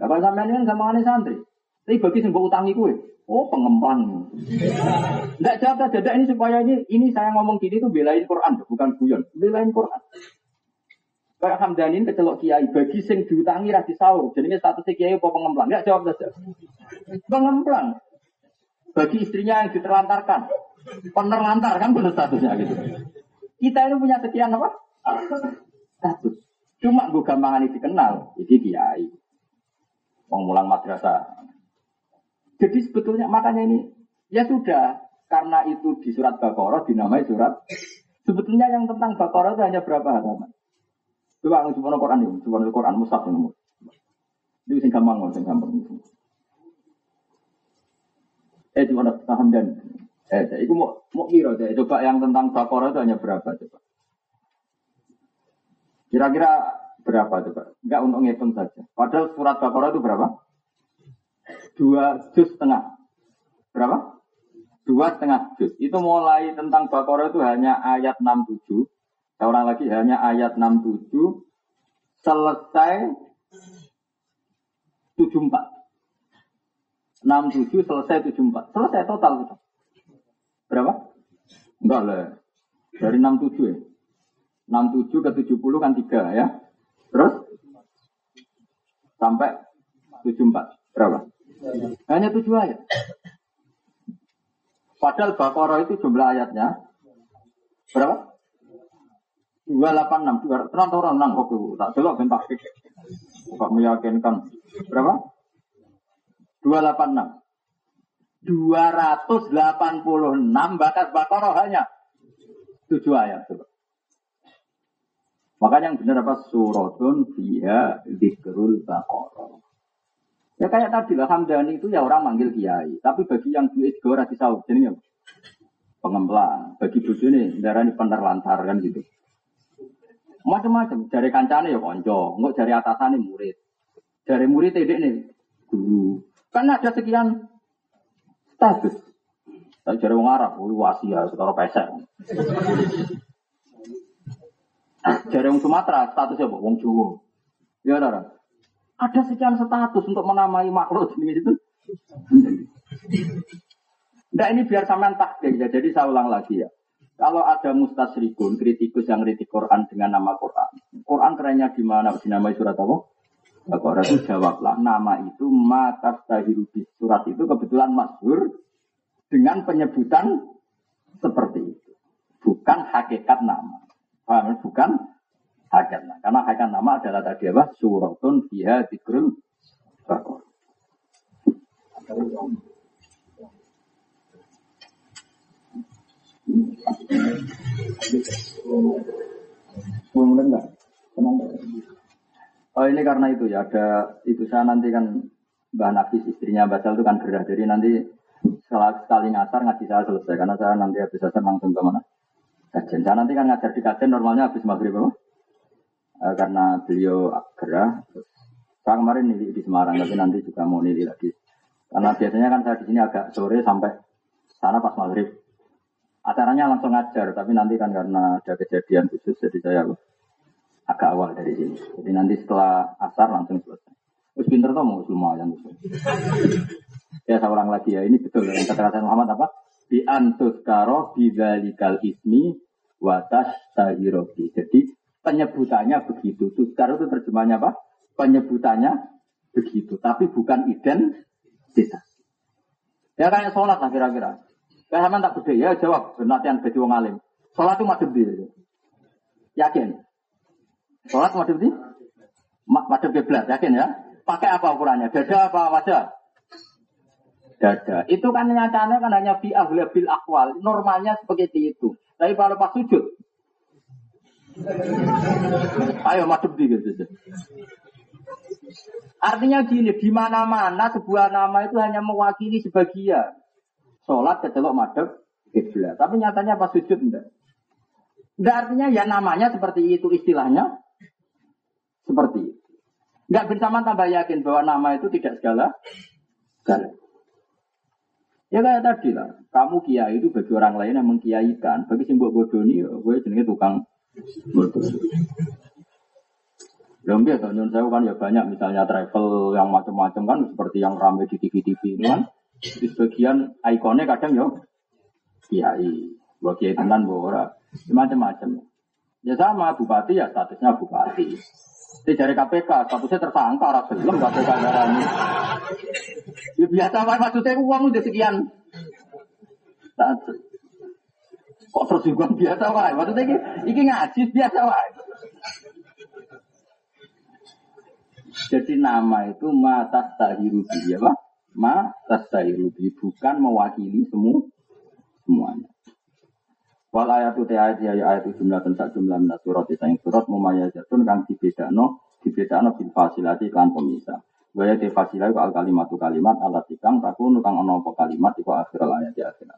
bapak sampean ini kan gampangane santri. Tapi bagi sembuh utangi kue, oh pengembang. Tidak jawab dada ini supaya ini ini saya ngomong gini tuh belain Quran, bukan guyon, belain Quran. Kayak Hamdanin kecelok kiai, bagi sing diutangi rasi sahur, jadinya statusnya kiai apa pengembang? Enggak jawab saja. Pengembang. Bagi istrinya yang diterlantarkan, penerlantar kan benar statusnya gitu. Kita ini punya sekian apa? Status. Cuma gue gampangan dikenal, ini kiai. Mengulang madrasah. Jadi sebetulnya makanya ini, ya sudah, karena itu di surat Baqarah dinamai surat. Sebetulnya yang tentang Baqarah itu hanya berapa halaman? Coba yang sebuah Quran ini, sebuah Quran Musaf ini. Ini sing gampang, sing gampang. Eh, cuma paham dan eh, itu mau mau kira deh. Coba yang tentang Baqarah itu hanya berapa coba? Kira-kira berapa coba? Enggak untuk ngitung saja. Padahal surat Baqarah itu berapa? Dua juz setengah. Berapa? Dua setengah juz. Itu mulai tentang Baqarah itu hanya ayat 67. Saya orang lagi hanya ayat 67 selesai 74. 67 selesai 74. Selesai total. Berapa? Enggak lah. Dari 67 ya. 67 ke 70 kan 3 ya. Terus sampai 74. Berapa? Hanya 7 ayat. Padahal Baqarah itu jumlah ayatnya berapa? 286, 200, tenang orang nang kok tak delok ben tak Kok meyakinkan berapa? 286. 286 bakas Baqarah hanya 7 ayat coba. Makanya yang benar apa suratun fiha zikrul baqarah. Ya kayak tadi lah Hamdani itu ya orang manggil kiai, tapi bagi yang duit juga ora disau jenenge pengemplang. Bagi bojo ini darani penerlantar kan gitu. Macam-macam, dari kancane ya konco, enggak dari atasannya murid. Dari murid ini nih guru. Kan ada sekian status. Tapi dari wong Arab, wasi ya, setara pesek. Dari wong Sumatera statusnya apa? Wong Jawa. Ya ora. Ada sekian status untuk menamai makhluk jenis itu. Nah ini biar sampean takdir ya. Jadi saya ulang lagi ya. Kalau ada mustasrikun, kritikus yang kritik Quran dengan nama Quran. Quran kerennya di mana? Dinamai surat apa? Quran itu jawablah nama itu mata tahirubi surat itu kebetulan masyhur dengan penyebutan seperti itu. Bukan hakikat nama. Paham? Bukan hakikat. Nah, karena hakikat nama adalah tadi apa? Suratun fiha dikrul bakor. Oh ini karena itu ya ada itu saya nanti kan Mbak Nafis istrinya Basal itu kan gerah jadi nanti sekali ngasar ngaji saya selesai karena saya nanti habis saya langsung ke mana kajian. Saya nanti kan ngajar di kajian normalnya habis maghrib apa? Eh, karena beliau gerah. Saya kemarin nili di Semarang, tapi nanti juga mau nili lagi. Karena biasanya kan saya di sini agak sore sampai sana pas maghrib. Acaranya langsung ngajar, tapi nanti kan karena ada kejadian khusus, jadi saya agak awal dari sini. Jadi nanti setelah asar langsung selesai. Terus pinter tuh mau lumayan. ya saya ulang lagi ya, ini betul yang kata Muhammad apa? Bi antus karo bidalikal ismi watas tahirobi. Jadi penyebutannya begitu. Tuskar itu terjemahnya apa? Penyebutannya begitu, tapi bukan identitas. Ya kayak sholat lah kira-kira. Kayak sama tak gede ya jawab latihan baju wong alim. Sholat itu madhep di. Yakin? Sholat madhep di? Madhep kiblat, yakin ya? Pakai apa ukurannya? Dada apa wajah? Dada. Itu kan nyatanya kan hanya bi ahli bil akwal. Normalnya seperti itu. Tapi kalau pas sujud, ayo madhep di gitu. Artinya gini, di mana-mana sebuah nama itu hanya mewakili sebagian sholat kecelok madep kiblat. Tapi nyatanya pas sujud enggak. Enggak artinya ya namanya seperti itu istilahnya seperti itu. Enggak bersama tambah yakin bahwa nama itu tidak segala segala. Ya kayak tadi lah, kamu kiai itu bagi orang lain yang mengkiaikan, bagi simbol bodoh ini, gue jenenge tukang bodoh. Lombi atau nyun saya kan ya banyak misalnya travel yang macam-macam kan seperti yang ramai di TV-TV ini kan di sebagian ikonnya kadang yo kiai, buat kiai tenan ora, macam-macam. Ya sama bupati ya statusnya bupati. Di dari KPK statusnya tersangka orang belum KPK darani. Ya biasa pak maksudnya uang udah sekian. Kok terus juga biasa pak? Maksudnya ini, ini ngaji biasa pak. Jadi nama itu mata tahiru ya pak ma tastahirubi bukan mewakili semua semuanya. Wal ayat itu ayat ya ayat itu jumlah tentang jumlah minat surat itu yang surat mumayazatun kang dibedakno dibedakno bil fasilati kan pemisah. Gaya te fasilah al kalimat kalimat alat ikang takun kang ono kalimat iku akhir ayat di akhir